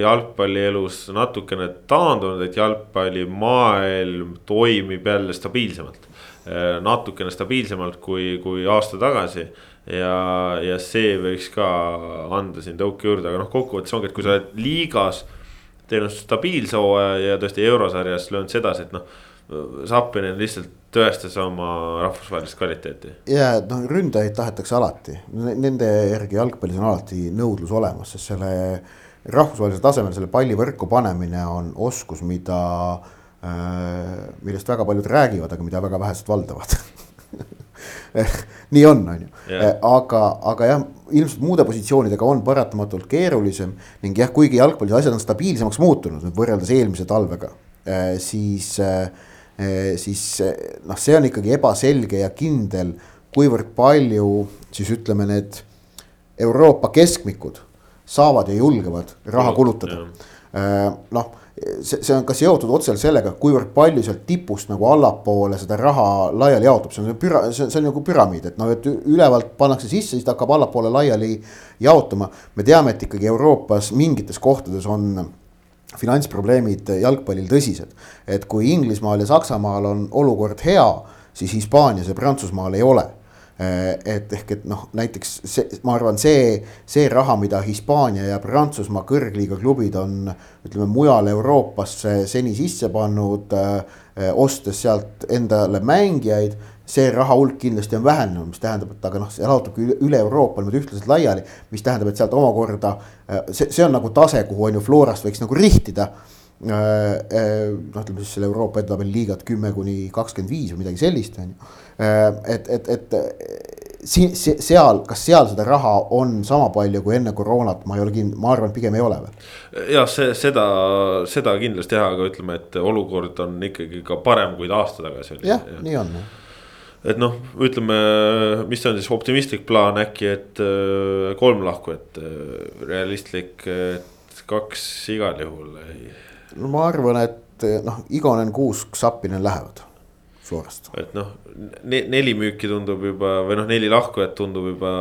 jalgpallielus natukene taandunud, et jalgpallimaailm toimib jälle stabiilsemalt. Äh, natukene stabiilsemalt kui, kui aasta tagasi. Ja, ja see võiks ka anda siin tõuke juurde, aga noh, kokkuvõttes ongi, et kui sa oled liigas teinud stabiilse hooaja ja tõesti eurosarjas löönud sedasi, et noh Zappinen lihtsalt tõestas oma rahvusvahelist kvaliteeti. ja, noh, ründajaid tahetakse alati, nende järgi jalgpallis on alati nõudlus olemas, sest selle rahvusvahelisel tasemel selle palli võrku panemine on oskus, mida äh,, millest väga paljud räägivad, aga mida väga vähesed valdavad. Nii on, on ju, aga, aga jah, ilmselt muude positsioonidega on paratamatult keerulisem ning jah, kuigi jalgpallis asjad on stabiilsemaks muutunud nüüd võrreldes eelmise talvega, äh, siis äh, Eh, siis eh, noh, see on ikkagi ebaselge ja kindel, kuivõrd palju siis ütleme, need Euroopa keskmikud saavad ja julgevad raha kulutada. noh, see, see on ka seotud otseselt sellega, kuivõrd palju sealt tipust nagu allapoole seda raha laiali jaotub, see on püra-, see on, see on nagu püramiid, et noh, et ülevalt pannakse sisse, siis ta hakkab allapoole laiali jaotuma. me teame, et ikkagi Euroopas mingites kohtades on finantsprobleemid jalgpallil tõsised. et kui Inglismaal ja Saksamaal on olukord hea, siis Hispaanias ja Prantsusmaal ei ole et ehk, et noh, näiteks see, ma arvan, see, see raha, mida Hispaania ja Prantsusmaa kõrgliiga klubid on ütleme mujal Euroopasse seni sisse pannud, äh, ostes sealt endale mängijaid see raha hulk kindlasti on vähenenud, mis tähendab, et aga noh, see jaotabki üle, üle Euroopa niimoodi ühtlaselt laiali. mis tähendab, et sealt omakorda äh, see, see on nagu tase, kuhu on ju Florast võiks nagu rihtida. noh, ütleme siis selle Euroopa edetabeli liigat kümme kuni kakskümmend viis või midagi sellist, on ju Äh, et, et, et siin, seal, kas seal seda raha on sama palju kui enne koroonat, ma ei ole kindel, ma arvan, et pigem ei ole veel. jah, see, seda, seda kindlasti jah, aga ütleme, et olukord on ikkagi ka parem, kui ta aasta tagasi oli. jah ja., nii on et noh, ütleme, mis on siis optimistlik plaan äkki, et äh, kolm lahku, et äh, realistlik, et kaks igal juhul ei. no ma arvan, et noh, Igonen, Kuusk, Sappinen lähevad Florast. et noh ne, neli müüki tundub juba või noh, neli lahkujat tundub juba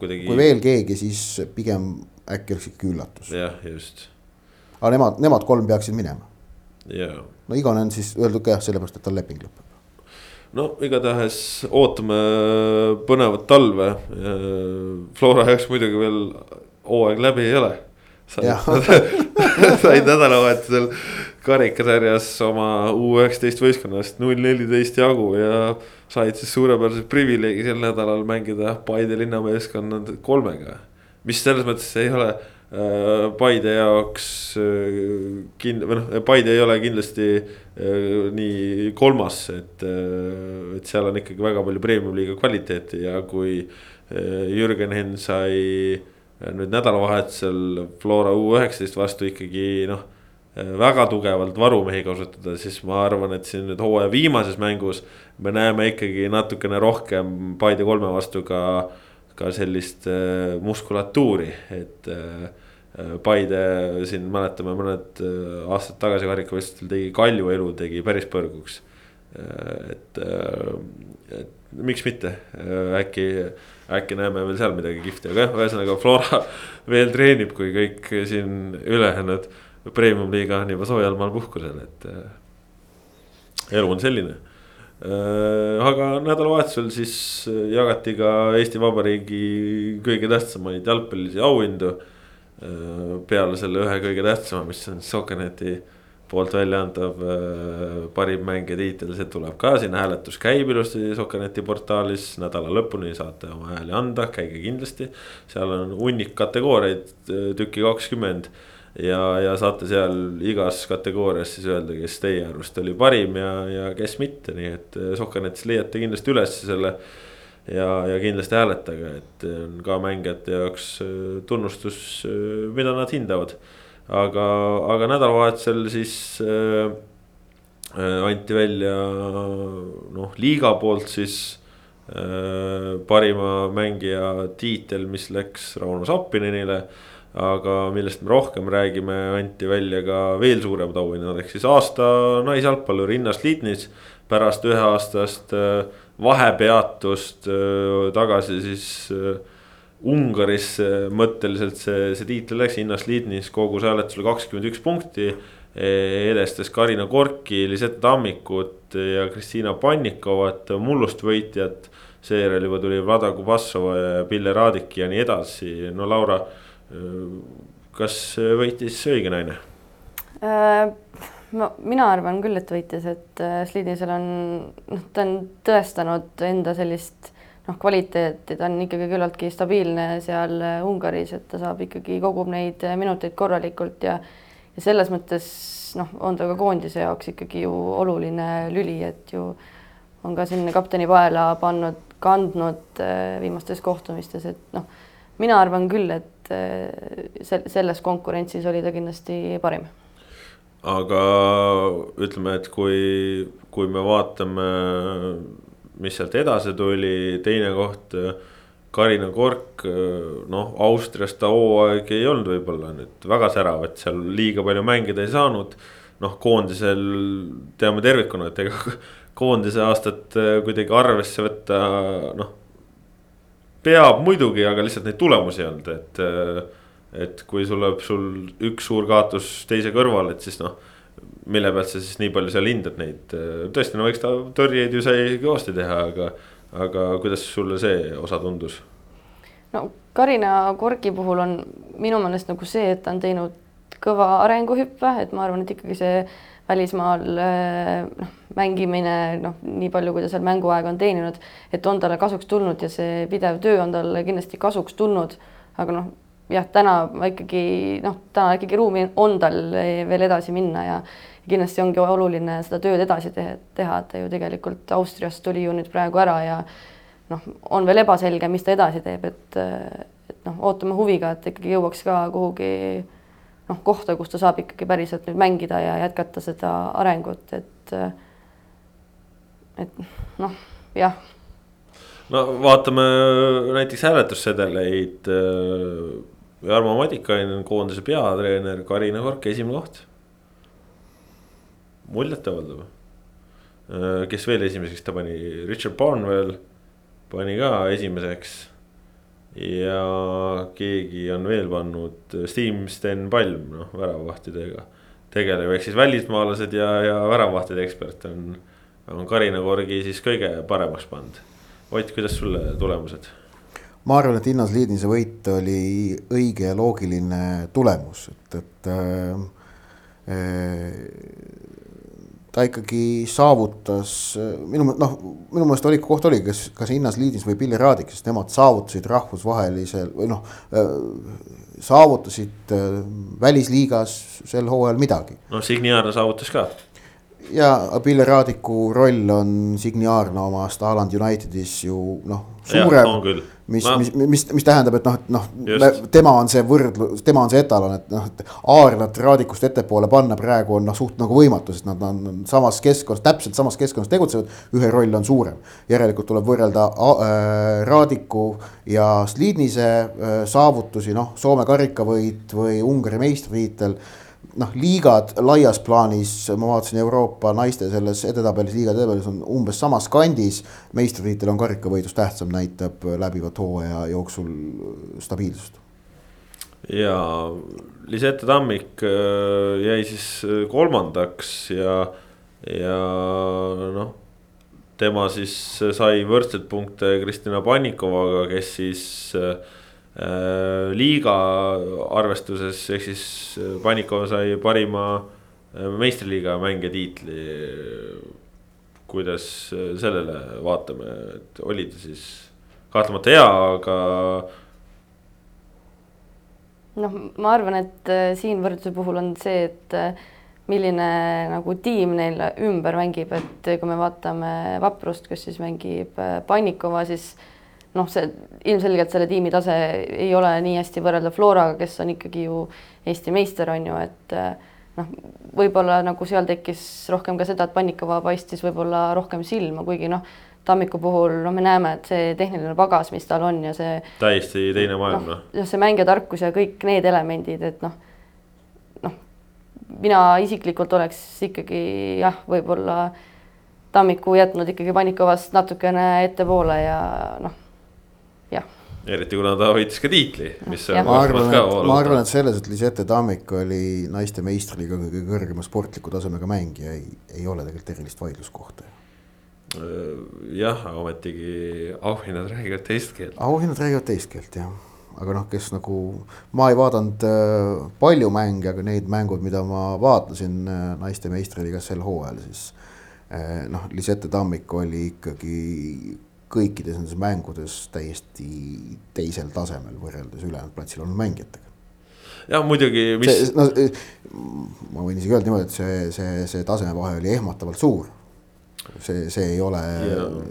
kuidagi. kui veel keegi, siis pigem äkki oleks ikka üllatus. jah, just. aga nemad, nemad kolm peaksid minema. no Igonen siis öeldud ka jah, sellepärast, et tal leping lõpeb. No igatahes ootame põnevat talve. Flora jaoks muidugi veel hooaeg läbi ei ole. said nädalavahetusel karikasarjas oma U19 võistkonnast null neliteist jagu ja said siis suurepärase privileegi sel nädalal mängida Paide linnameeskonna kolmega. mis selles mõttes ei ole äh, Paide jaoks äh, kind- või noh, Paide ei ole kindlasti äh, nii kolmas, et, äh, et seal on ikkagi väga palju premium-liiga kvaliteeti ja kui äh, Jürgen Henn sai äh, nüüd nädalavahetusel Flora U19 vastu ikkagi noh Äh, väga tugevalt varumehi kasutada, siis ma arvan, et siin nüüd hooaja viimases mängus me näeme ikkagi natukene rohkem Paide kolme vastu ka, ka sellist äh, muskulatuuri, et äh, Paide siin mäletame mõned äh, aastad tagasi karikavõistlustel tegi Kalju elu tegi päris põrguks. Äh, et, äh, et miks mitte, äkki, äkki näeme veel seal midagi kihvti, aga jah, ühesõnaga Flora veel treenib, kui kõik siin ülejäänud premium-liiga on juba soojal maal puhkusel, et äh, elu on selline äh,. aga nädalavahetusel siis äh, jagati ka Eesti Vabariigi kõige tähtsamaid jalgpallilisi auhindu äh,. Peale selle ühe kõige tähtsama, mis on Soccerneti poolt välja antav äh, parim mängija tiitel, see tuleb ka sinna, hääletus käib ilusti Soccerneti portaalis, nädala lõpuni saate oma hääli anda, käige kindlasti. seal on hunnik kategooriaid, äh, tüki kakskümmend ja, ja saate seal igas kategoorias siis öelda, kes teie arust oli parim ja, ja kes mitte, nii et Sohkanetis leiate kindlasti üles selle. Ja, ja kindlasti hääletage, et on ka mängijate jaoks eh, tunnustus, eh, mida nad hindavad. aga, aga nädalavahetusel siis äh, anti välja noh, liiga poolt siis äh, parima mängija tiitel, mis läks Rauno Sappinenile aga millest me rohkem räägime, anti välja ka veel suuremad auhinnad, ehk siis aasta naisjalgpallur Innas Liitnis. pärast üheaastast äh, vahepeatust tagasi siis Ungarisse mõtteliselt see, see tiitel läks, Innas Liitnis kogus hääletusele kakskümmend üks punkti. edestas Karina Korki, Lisette Tammikut ja Kristiina Pannikovat, mullust võitjat. seejärel juba tuli Vlada Kubassova ja Pille Raadik ja nii edasi, no Laura kas võitis õige naine? Äh, ma, mina arvan küll, et võitis, et äh, Slidisel on, noh, ta on tõestanud enda sellist noh, kvaliteeti, ta on ikkagi küllaltki stabiilne seal äh, Ungaris, et ta saab ikkagi, kogub neid minuteid korralikult ja ja selles mõttes noh, on ta ka koondise jaoks ikkagi ju oluline lüli, et ju on ka sinna kapteni paela pannud, kandnud viimastes kohtumistes, et noh, mina arvan küll, et selles konkurentsis oli ta kindlasti parim. Aga ütleme, et kui, kui me vaatame, mis sealt edasi tuli, teine koht Karina Kork, noh, Austrias ta hooaeg ei olnud võib-olla nüüd väga särav, et seal liiga palju mängida ei saanud. noh, koondisel teame tervikuna, et ega koondise aastat äh, kuidagi arvesse võtta, noh. peab muidugi, aga lihtsalt neid tulemusi ei olnud, et, äh, et kui sul läheb sul üks suur kaotus teise kõrval, et siis noh mille pealt sa siis nii palju seal hindad neid, tõesti, no eks ta tõrjeid ju sai kõvasti teha, aga aga kuidas sulle see osa tundus? no Karina Korgi puhul on minu meelest nagu see, et ta on teinud kõva arenguhüppe, et ma arvan, et ikkagi see välismaal noh, mängimine noh, nii palju, kui ta seal mänguaega on teeninud, et on talle kasuks tulnud ja see pidev töö on talle kindlasti kasuks tulnud. aga noh, jah, täna ma ikkagi noh, täna ikkagi ruumi on tal veel edasi minna ja kindlasti ongi oluline seda tööd edasi teha, et ta ju tegelikult Austriast tuli ju nüüd praegu ära ja noh, on veel ebaselge, mis ta edasi teeb, et, et noh, ootame huviga, et ikkagi jõuaks ka kuhugi noh, kohta, kus ta saab ikkagi päriselt nüüd mängida ja jätkata seda arengut, et et noh, jah. no vaatame näiteks hääletussedeleid. Jarmo Madikainen, koondise peatreener, Karina Kork, esimene koht muljetavaldav. Äh, kes veel esimeseks ta pani, Richard Barnwell pani ka esimeseks. ja keegi on veel pannud, Steam Sten Palm, noh väravavahtidega tegelev, ehk siis välismaalased ja, ja väravavahtide ekspert on, on Karina Korgi siis kõige paremaks pannud. Ott, kuidas sulle tulemused? Ma arvan, et Innas Liidnise võit oli õige ja loogiline tulemus, et, et äh, äh ta ikkagi saavutas, minu noh, minu meelest oli, koht oli, kas, kas Innas Liidis või Pilli Raadik, sest nemad saavutasid rahvusvahelisel või noh, saavutasid äh, välisliigas sel hooajal midagi. no Signiarna saavutas ka. ja Pilli Raadiku roll on Signiarna omast Haaland Unitedis ju noh, suurem mis no., mis, mis, mis tähendab, et noh, et noh, tema on see võrdlus, tema on see etalon, et noh, et Aarlat Raadikust ettepoole panna praegu on noh, suht nagu võimatu, sest nad on samas keskkonnas, täpselt samas keskkonnas tegutsevad. ühe roll on suurem, järelikult tuleb võrrelda äh, Raadiku ja Slidnise äh, saavutusi, noh, Soome karikavõit või Ungari meistritiitel noh, liigad laias plaanis, ma vaatasin Euroopa naiste selles edetabelis, liiga edetabellis on umbes samas kandis. meistritiitel on karikavõidust tähtsam, näitab läbivat hooaja jooksul stabiilsust. ja Lisette Tammik äh, jäi siis äh, kolmandaks ja, ja noh tema siis sai võrdseid punkte Kristina Pannikovaga, kes siis äh, Äh, liiga arvestuses, ehk siis äh, Panikov sai parima äh, meistriliiga mängija tiitli. kuidas sellele vaatame, et oli ta siis kahtlemata hea, aga. noh, ma arvan, et siin võrdluse puhul on see, et milline nagu tiim neil ümber mängib, et kui me vaatame Vaprust, kes siis mängib Pannikova, siis noh, see ilmselgelt selle tiimi tase ei ole nii hästi võrreldav Floraga, kes on ikkagi ju Eesti meister, on ju, et eh, noh, võib-olla nagu seal tekkis rohkem ka seda, et Pannikova paistis võib-olla rohkem silma, kuigi noh, Tammiku puhul noh, me näeme, et see tehniline pagas, mis tal on ja see. täiesti teine maailm noh. jah, see mängijatarkus ja kõik need elemendid, et noh, noh, mina isiklikult oleks ikkagi jah, võib-olla Tammiku jätnud ikkagi Pannikovast natukene ettepoole ja noh eriti kuna ta võitis ka tiitli, mis. ma arvan, et, ma arvan, et selles, et Lisette Tammik oli naiste meistriliiga kõige kõrgema sportliku tasemega mängija, ei, ei ole tegelikult erilist vaidluskohta. jah, ometigi auhinnad räägivad teist keelt. auhinnad räägivad teist keelt jah, aga noh, kes nagu, ma ei vaadanud äh, palju mänge, aga neid mängud, mida ma vaatasin äh, naiste meistriliigas sel hooajal, siis äh, noh, Lisette Tammik oli ikkagi kõikides nendes mängudes täiesti teisel tasemel võrreldes ülejäänud platsil olnud mängijatega. jah, muidugi, mis. No, ma võin isegi öelda niimoodi, et see, see, see tasemevahe oli ehmatavalt suur. see, see ei ole,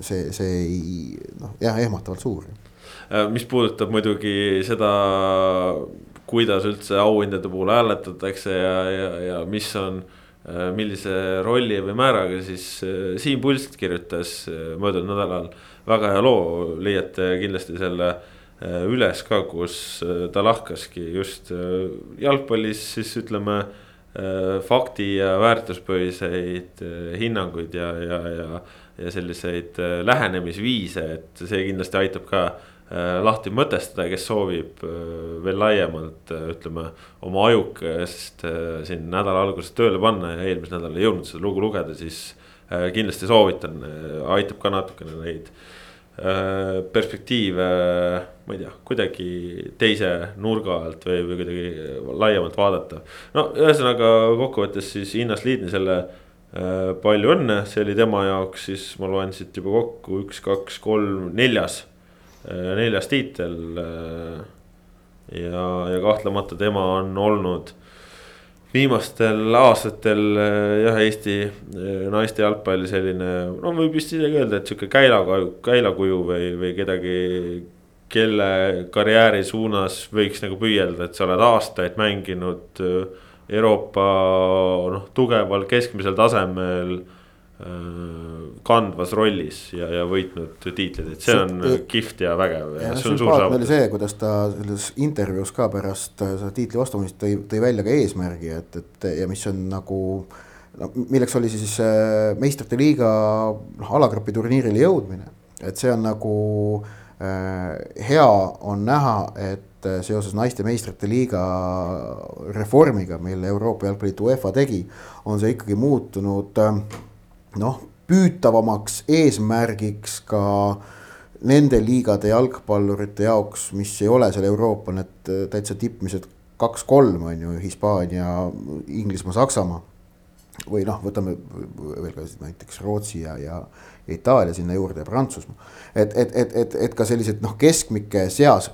see, see ei noh, jah, ehmatavalt suur. Äh, mis puudutab muidugi seda, kuidas üldse auhindade puhul hääletatakse ja, ja, ja mis on millise rolli või määraga, siis Siim Pulst kirjutas möödunud nädalal väga hea loo, leiate kindlasti selle üles ka, kus ta lahkaski just jalgpallis siis ütleme fakti ja väärtuspõhiseid hinnanguid ja, ja, ja, ja selliseid lähenemisviise, et see kindlasti aitab ka Äh, lahti mõtestada, kes soovib äh, veel laiemalt, äh, ütleme, oma ajukest siin nädala alguses tööle panna ja eelmisel nädalal ei jõudnud seda lugu lugeda, siis kindlasti soovitan, aitab ka natukene neid perspektiive, ma ei tea, kuidagi teise nurga alt või, või kuidagi laiemalt vaadata. no ühesõnaga kokkuvõttes siis Innas Liidnisele palju õnne, see oli tema jaoks siis ma loen siit juba kokku üks, kaks, kolm, neljas Äh, neljas tiitel. Äh, ja, ja kahtlemata tema on olnud viimastel aastatel äh, jah, Eesti naiste jalgpalli selline, no võib vist isegi öelda, et sihuke käilakuju, käilakuju või, või kedagi. kelle karjääri suunas võiks nagu püüelda, et sa oled aastaid mänginud Euroopa noh, tugeval keskmisel tasemel kandvas rollis ja, ja võitnud tiitlid, et see on see, kihvt ja vägev. sümpaatne oli see, kuidas ta selles intervjuus ka pärast äh, seda tiitli vastamist tõi, tõi välja ka eesmärgi, et, et ja mis on nagu. no milleks oli siis äh, meistrite liiga noh, alagrupi turniirile jõudmine, et see on nagu äh, hea on näha, et seoses naiste meistrite liiga reformiga, mille Euroopa Jalgpalliliit UEFA tegi, on see ikkagi muutunud äh, noh, püütavamaks eesmärgiks ka nende liigade jalgpallurite jaoks, mis ei ole seal Euroopa need äh, täitsa tippmised kaks-kolm on ju, Hispaania, Inglismaa, Saksamaa. või noh, võtame veel ka näiteks Rootsi ja, ja Itaalia sinna juurde ja Prantsusmaa. et, et, et, et, et ka sellised noh, keskmike seas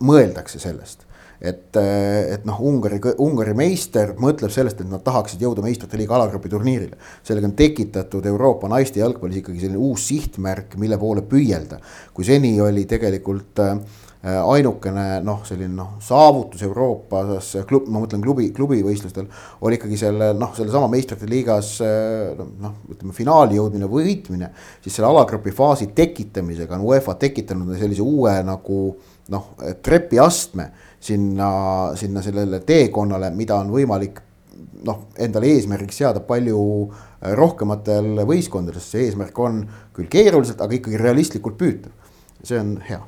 mõeldakse sellest et, eh, et noh, Ungari, Ungari meister mõtleb sellest, et nad tahaksid jõuda meistrite liiga alagrupi turniirile. sellega on tekitatud Euroopa naiste jalgpallis ikkagi selline uus sihtmärk, mille poole püüelda. kui seni oli tegelikult äh, ainukene noh, selline noh, saavutus Euroopas, klub, ma mõtlen klubi, klubivõistlustel. oli ikkagi selle noh, sellesama meistrite liigas noh, ütleme finaali jõudmine, võitmine. siis selle alagrupi faasi tekitamisega on UEFA tekitanud sellise uue nagu noh, trepiastme sinna, sinna sellele teekonnale, mida on võimalik noh, endale eesmärgiks seada palju äh, rohkematel võistkondadel, sest see eesmärk on küll keeruliselt, aga ikkagi realistlikult püütav. see on hea.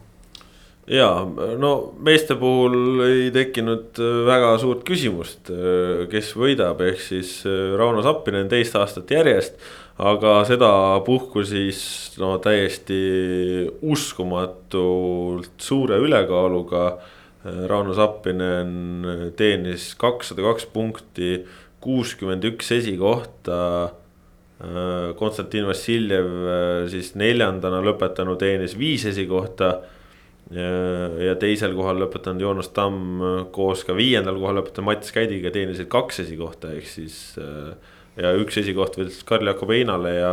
ja no meeste puhul ei tekkinud äh, väga suurt küsimust, äh, kes võidab, ehk siis Rauno Sappinen teist aastat järjest. aga sedapuhku siis no täiesti uskumatult suure ülekaaluga Rauno Sappinen teenis kakssada kaks punkti, kuuskümmend üks esikohta. Konstantin Vassiljev siis neljandana lõpetanu teenis viis esikohta. ja teisel kohal lõpetanud Joonas Tamm koos ka viiendal kohal lõpetanud Mats Käidiga teenisid kaks esikohta, ehk siis. ja üks esikoht siis Karl Jakob Einale ja,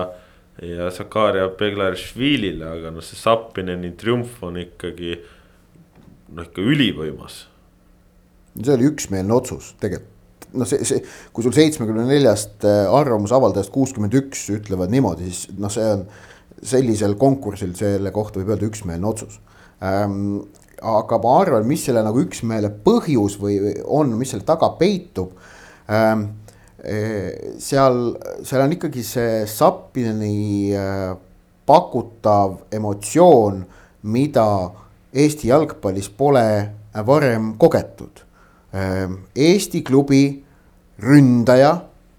ja Zakaria Beglarishvilile, aga noh, see Sappineni triumf on ikkagi noh, ikka ülivõimas. see oli üksmeelne otsus tegelikult noh, see, see, kui sul seitsmekümne neljast äh, arvamusavaldajast kuuskümmend üks ütlevad niimoodi, siis noh, see on sellisel konkursil selle kohta võib öelda üksmeelne otsus ähm,. aga ma arvan, mis selle nagu üksmeele põhjus või on, mis selle taga peitub ähm,. seal, seal on ikkagi see Sapini äh, pakutav emotsioon, mida Eesti jalgpallis pole varem kogetud. Ehm, Eesti klubi ründaja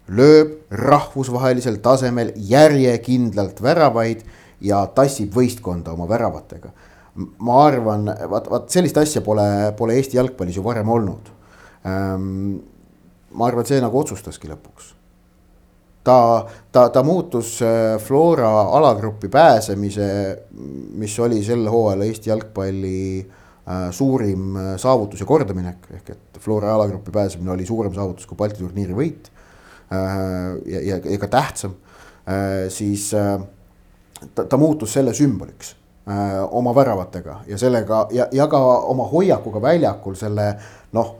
lööb rahvusvahelisel tasemel järjekindlalt väravaid ja tassib võistkonda oma väravatega. ma arvan, vaat, vaat sellist asja pole, pole Eesti jalgpallis ju varem olnud. Ehm, ma arvan, et see nagu otsustaski lõpuks ta, ta, ta muutus äh, Flora alagruppi pääsemise, mis oli sel hooajal Eesti jalgpalli äh, suurim äh, saavutus ja kordaminek, ehk et Flora alagruppi pääsemine oli suurem saavutus kui Balti turniiri võit. ja, ja, ja ka tähtsam, siis ta, ta muutus selle sümboliks oma väravatega ja sellega ja, ja ka oma hoiakuga väljakul selle noh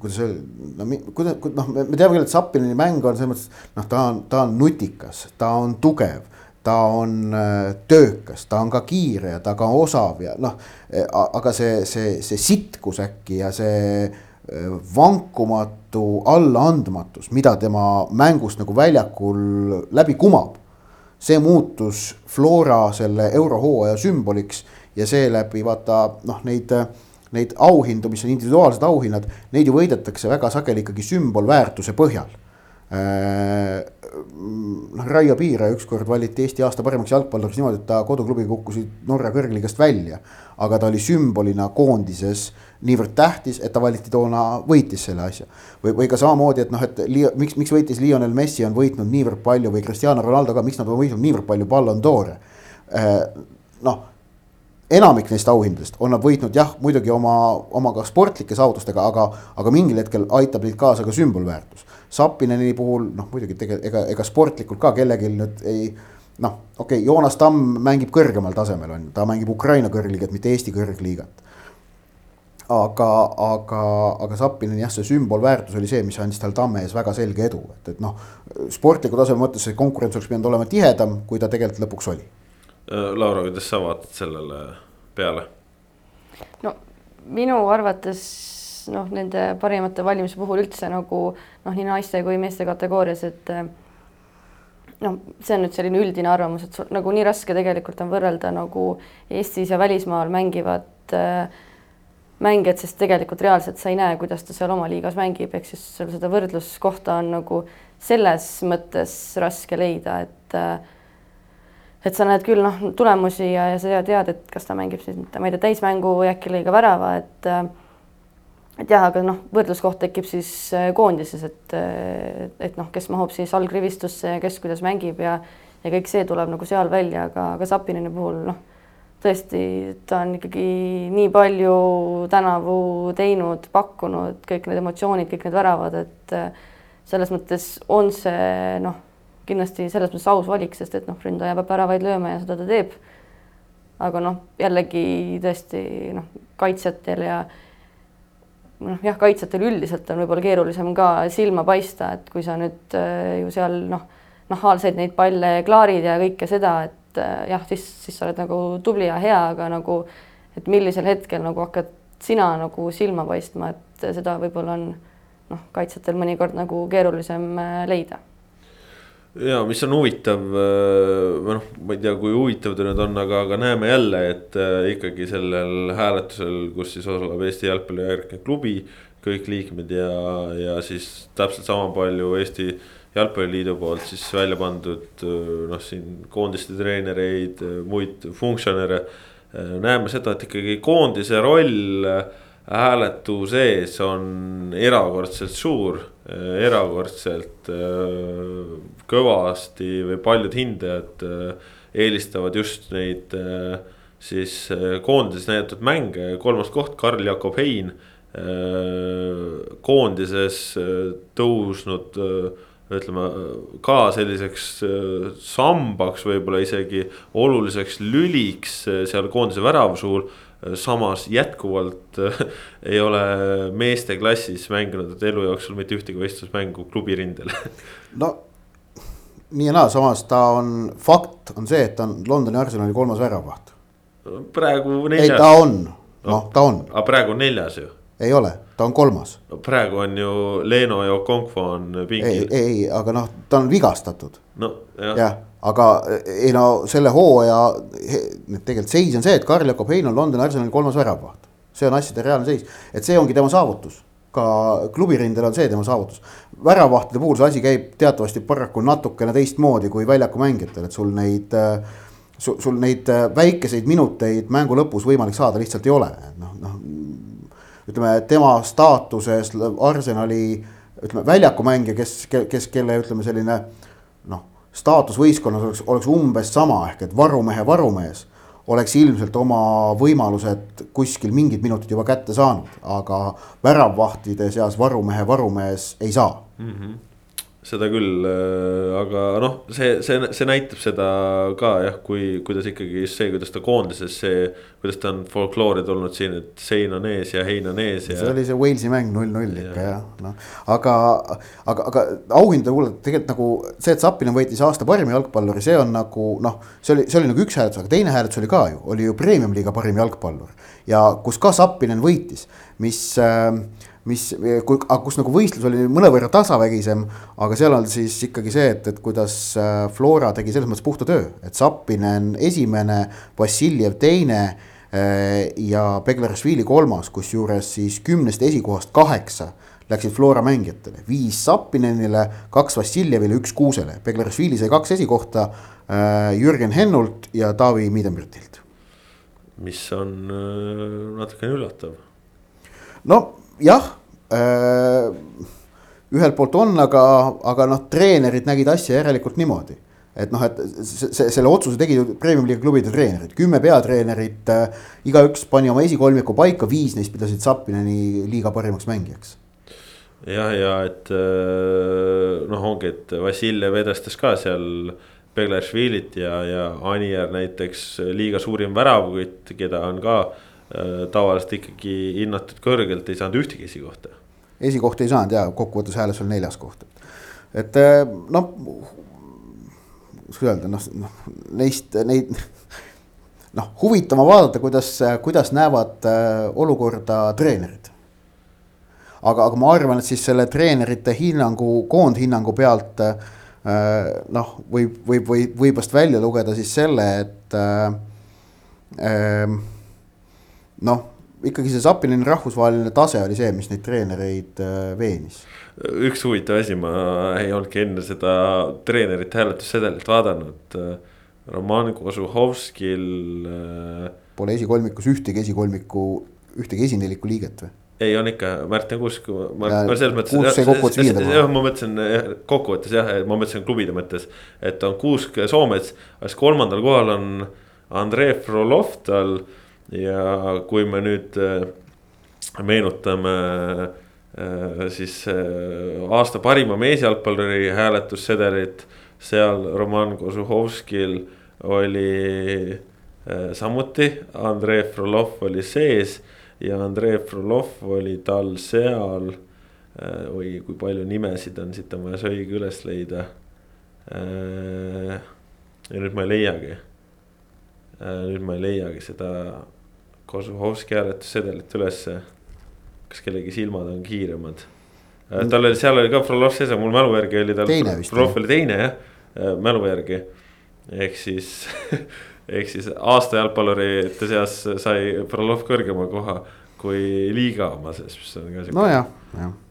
kuidas öelda, no kuidas, noh, me teame küll, et Zappini mäng on selles mõttes, noh, ta on, ta on nutikas, ta on tugev ta on äh, töökas, ta on ka kiire ja ta ka osav ja noh, aga see, see, see sitkus äkki ja see äh, vankumatu allaandmatus, mida tema mängust nagu väljakul läbi kumab. see muutus Flora selle eurohooaja sümboliks ja seeläbi vaata noh, neid neid auhindu, mis on individuaalsed auhinnad, neid ju võidetakse väga sageli ikkagi sümbolväärtuse põhjal. Äh, noh, Raio Piira ükskord valiti Eesti aasta parimaks jalgpalluriks niimoodi, et ta koduklubiga kukkusid Norra kõrgligast välja. aga ta oli sümbolina koondises niivõrd tähtis, et ta valiti toona, võitis selle asja. või, või ka samamoodi, et noh, et Lio, miks, miks võitis Lionel Messi on võitnud niivõrd palju või Cristiano Ronaldo ka, miks nad on võitnud niivõrd palju Ballon d'Ore. Äh, noh enamik neist auhindadest on nad võitnud jah, muidugi oma, oma ka sportlike saavutustega, aga, aga mingil hetkel aitab neid kaasa ka sümbolväärtus. Sapineni puhul noh, muidugi tegelikult ega, ega sportlikult ka kellelgi nüüd ei noh, okei okay,, Joonas Tamm mängib kõrgemal tasemel on ju, ta mängib Ukraina kõrgliigat, mitte Eesti kõrgliigat. aga, aga, aga Sapinen jah, see sümbolväärtus oli see, mis andis tal Tamme ees väga selge edu, et, et noh, sportliku taseme mõttes see konkurents oleks pidanud olema tihedam, kui ta tegelikult lõpuks oli Laura, kuidas sa vaatad sellele peale? no minu arvates noh, nende parimate valimiste puhul üldse nagu noh, nii naiste kui meeste kategoorias, et äh, noh, see on nüüd selline üldine arvamus, et nagu nii raske tegelikult on võrrelda nagu Eestis ja välismaal mängivad äh, mängijad, sest tegelikult reaalselt sa ei näe, kuidas ta seal oma liigas mängib, ehk siis sul seda võrdluskohta on nagu selles mõttes raske leida, et äh, et sa näed küll noh, tulemusi ja, ja sa tead, et kas ta mängib siis, ma ei tea, täismängu või äkki lõi ka värava, et et jah, aga noh, võrdluskoht tekib siis äh, koondises, et, et, et noh, kes mahub siis algrivistusse ja kes kuidas mängib ja ja kõik see tuleb nagu seal välja, aga, aga Sapinini puhul noh, tõesti, ta on ikkagi nii palju tänavu teinud, pakkunud kõik need emotsioonid, kõik need väravad, et äh, selles mõttes on see noh kindlasti selles mõttes aus valik, sest et noh, ründaja peab väravaid lööma ja seda ta teeb. aga noh, jällegi tõesti noh, kaitsjatel ja noh, jah, kaitsjatel üldiselt on võib-olla keerulisem ka silma paista, et kui sa nüüd äh, ju seal noh, nahaalseid neid palle klaarid ja kõike seda, et äh, jah, siis, siis sa oled nagu tubli ja hea, aga nagu et millisel hetkel nagu hakkad sina nagu silma paistma, et seda võib-olla on noh, kaitsjatel mõnikord nagu keerulisem äh, leida ja mis on huvitav, äh, või noh, ma ei tea, kui huvitav ta nüüd on, aga, aga näeme jälle, et äh, ikkagi sellel hääletusel, kus siis osaleb Eesti Jalgpalli klubi. kõik liikmed ja, ja siis täpselt sama palju Eesti jalgpalliliidu poolt siis välja pandud äh, noh, siin koondiste treenereid, muid funktsionäre. näeme seda, et ikkagi koondise roll hääletu sees on erakordselt suur, erakordselt äh, kõvasti või paljud hindajad äh, eelistavad just neid äh, siis koondises näidatud mänge, kolmas koht, Karl-Jakob Hein. koondises tõusnud ütleme ka selliseks sambaks, võib-olla isegi oluliseks lüliks seal koondise väravasuul samas jätkuvalt äh, ei ole meeste klassis mänginud elu jooksul mitte ühtegi võistlusmängu klubi rindel. no nii ja naa, samas ta on, fakt on see, et ta on Londoni Arsenali kolmas väravvaht. praegu neljas. ei, ta on, noh, ta on. aga praegu neljas ju. Ei ole, ta on kolmas no,. praegu on ju Leno ja Okonkwo on pingil. ei, ei, aga noh, ta on vigastatud. no jah ja aga ei no selle hooaja tegelikult seis on see, et Karl-Jakob Hein on Londoni Arsenali kolmas väravvaht. see on asjade reaalne seis, et see ongi tema saavutus. ka klubirindel on see tema saavutus. väravvahtide puhul see asi käib teatavasti paraku natukene teistmoodi kui väljaku mängijatel, et sul neid sul, sul neid väikeseid minuteid mängu lõpus võimalik saada lihtsalt ei ole, noh, noh. Ütleme tema staatuses Arsenali ütleme väljakumängija, kes, kes, kelle ütleme selline noh staatus võistkonnas oleks, oleks umbes sama, ehk et varumehe varumees oleks ilmselt oma võimalused kuskil mingid minutid juba kätte saanud, aga väravvahtide seas varumehe varumees ei saa mm. -hmm. Seda küll, äh, aga noh, see, see, see näitab seda ka jah, kui, kuidas ikkagi see, kuidas ta koondises see. kuidas ta on folkloori tulnud siin, et sein on ees ja hein on ees ja. see oli see Walesi mäng null-null ikka jah, noh. aga, aga, aga auhindade puhul tegelikult nagu see, et Zappinen võitis aasta parima jalgpalluri, see on nagu noh. see oli, see oli nagu üks hääletus, aga teine hääletus oli ka ju, oli ju premium-liiga parim jalgpallur. ja kus ka Zappinen võitis, mis äh, mis, kus nagu võistlus oli mõnevõrra tasavägisem, aga seal on siis ikkagi see, et, et kuidas äh, Flora tegi selles mõttes puhta töö, et Zappinen esimene, Vassiljev teine äh, ja Beglarishvili kolmas, kusjuures siis kümnest esikohast kaheksa läksid Flora mängijatele, viis Zappinenile, kaks Vassiljevile, üks Kuusele, Beglarishvili sai kaks esikohta äh, Jürgen Hennult ja Taavi Miidenbürtilt. mis on natukene üllatav. no jah äh,, ühelt poolt on, aga, aga noh, treenerid nägid asja järelikult niimoodi. et noh, et see, selle otsuse tegid premium-liiga klubide treenerid, kümme peatreenerit äh,, igaüks pani oma esikolmiku paika, viis neist pidasid Zappineni liiga parimaks mängijaks jah, ja et äh, noh, ongi, et Vassiljev edestas ka seal Beglašvilit ja, ja Anier näiteks liiga suurim väravkütt, keda on ka tavaliselt ikkagi hinnatud kõrgelt, ei saanud ühtegi esikohta. esikohta ei saanud ja kokkuvõttes hääles oli neljas koht. et äh, noh, kuidas öelda, noh, noh neist, neid noh, huvitav on vaadata, kuidas, kuidas näevad äh, olukorda treenerid. aga, aga ma arvan, et siis selle treenerite hinnangu, koondhinnangu pealt noh, võib, võib, võib, võib vast välja lugeda siis selle, et äh, äh, noh, ikkagi see Zapinini rahvusvaheline tase oli see, mis neid treenereid äh, veenis. üks huvitav asi, ma ei olnudki enne seda treenerite hääletussedelit vaadanud. Roman Kožuhovskil. Äh, Pole esikolmikus ühtegi esikolmiku, ühtegi esineliku liiget või? ei, on ikka Märten Kuusk, ma, ma selles mõttes. Kuusk sai kokkuvõttes viienda koha. jah, ma mõtlesin kokkuvõttes jah, ma mõtlesin klubide mõttes, et on Kuusk ja Soomets, siis kolmandal kohal on Andrei Frolov tal ja kui me nüüd äh, meenutame äh, siis äh, aasta parima meesjalgpalluri hääletussedelit, seal Roman Kožuhovskil oli samuti, Andrei Frolov oli sees ja Andrei Frolov oli tal seal. oi, kui palju nimesid on, siit on vaja see õige üles leida. ja nüüd ma ei leiagi. nüüd ma ei leiagi seda Kozuhovski hääletussedelit ülesse. kas kellegi silmad on kiiremad? Äh, tal oli, seal oli ka Frolov sees, aga mul mälu järgi oli tal. Frolov oli teine jah, äh, mälu järgi. ehk siis ehk siis aasta jalgpallurite seas sai Frolov kõrgema koha kui liiga oma sees, mis on ka siuke. nojah, jah Äh,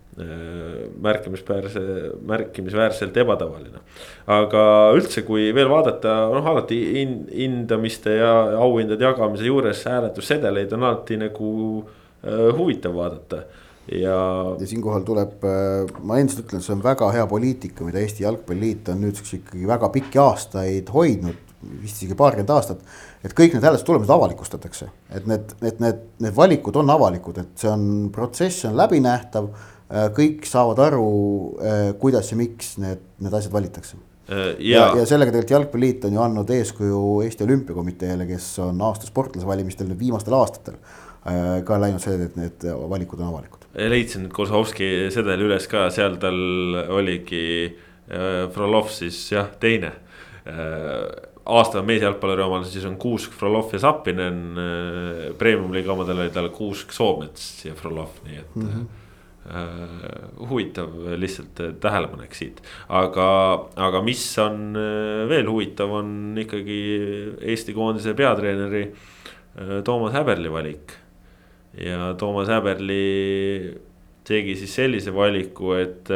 märkimisväärse, märkimisväärselt ebatavaline. aga üldse, kui veel vaadata, noh alati hin-, hindamiste ja auhindade jagamise juures hääletussedeleid on alati nagu äh, huvitav vaadata ja. ja siinkohal tuleb, äh, ma endiselt ütlen, see on väga hea poliitika, mida Eesti Jalgpalliliit on nüüdseks ikkagi väga pikki aastaid hoidnud, vist isegi paarkümmend aastat. et kõik need hääletustulemused avalikustatakse, et need, need, need, need valikud on avalikud, et see on protsess, on läbinähtav Äh, kõik saavad aru, äh, kuidas ja miks need, need asjad valitakse. Äh, ja, ja, ja sellega tegelikult Jalgpalliliit on ju andnud eeskuju Eesti Olümpiakomiteele, kes on aasta sportlase valimistel nüüd viimastel aastatel ka läinud see, et need valikud on avalikud. leidsin Kozlovski sedeli üles ka, seal tal oligi Frolov siis jah, teine aasta meesjalgpalluri omal siis on Kuusk, Frolov ja Zappinen. Premium-liiga omadel oli tal Kuusk, Soomets ja Frolov, nii et mm. -hmm Äh, huvitav lihtsalt äh, tähelepanek siit, aga, aga mis on äh, veel huvitav, on ikkagi Eesti koondise peatreeneri Toomas Häberli valik. ja Toomas Häberli tegi siis sellise valiku, et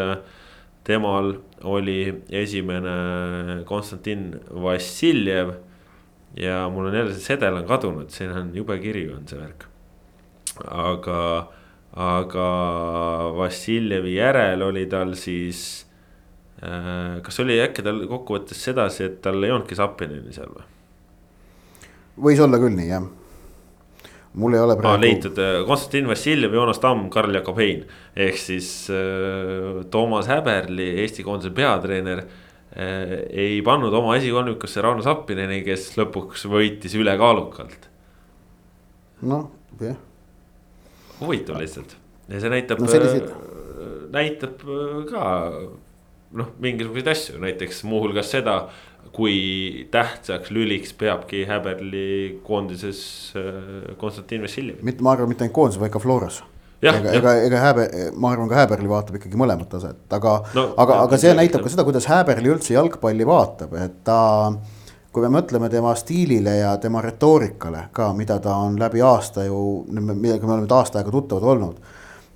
temal oli esimene Konstantin Vassiljev. ja mul on jälle see sedel on kadunud, siin on jube kirju on see värk, aga aga Vassiljevi järel oli tal siis äh,. kas oli äkki tal kokkuvõttes sedasi, et tal ei olnudki Zappinini seal või? võis olla küll nii jah. mul ei ole praegu. leitud äh, Konstantin Vassiljev, Joonas Tamm, Karl-Jakob Hein ehk siis äh, Toomas Häberli, Eesti koondise peatreener äh,. ei pannud oma esikolmikusse Rauno Sappineni, kes lõpuks võitis ülekaalukalt. noh, jah. Huvitav lihtsalt ja see näitab no. Äh, näitab äh, ka noh, mingisuguseid asju, näiteks muuhulgas seda kui tähtsaks lüliks peabki Häberli koondises äh, Konstantin Vassiljev. mitte, ma arvan, mitte ainult koondises, vaid ka Floras. ega, ega, ega Häber, ma arvan, ka Häberli vaatab ikkagi mõlemat taset, aga no,, aga, aga see näitab ka seda, kuidas Häberli üldse jalgpalli vaatab, et ta. Kui me mõtleme tema stiilile ja tema retoorikale ka, mida ta on läbi aasta ju, millega me oleme nüüd aasta aega tuttavad olnud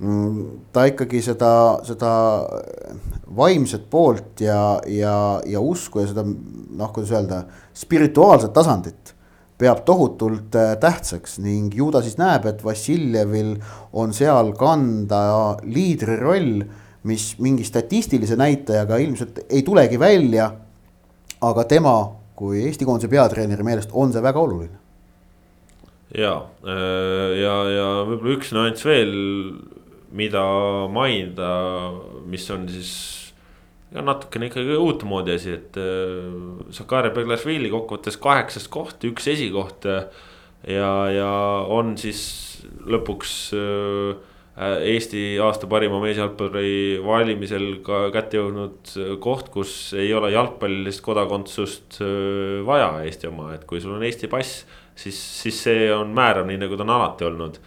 Mm, ta ikkagi seda, seda vaimset poolt ja, ja, ja usku ja seda noh, kuidas öelda, spirituaalset tasandit peab tohutult äh, tähtsaks ning ju ta siis näeb, et Vassiljevil on seal kanda liidri roll, mis mingi statistilise näitajaga ilmselt ei tulegi välja. aga tema kui Eesti koondise peatreeneri meelest on see väga oluline. ja, äh, ja, ja võib-olla üks nüanss veel mida mainida, mis on siis ja natukene ikkagi uutmoodi asi, et äh, Sakarja Beglašvili kokkuvõttes kaheksas koht, üks esikoht. ja, ja on siis lõpuks äh, Eesti aasta parima meesjalgpalluri valimisel ka kätte jõudnud koht, kus ei ole jalgpallilist kodakondsust äh, vaja Eesti oma, et kui sul on Eesti pass, siis, siis see on määrav, nii nagu ta on alati olnud.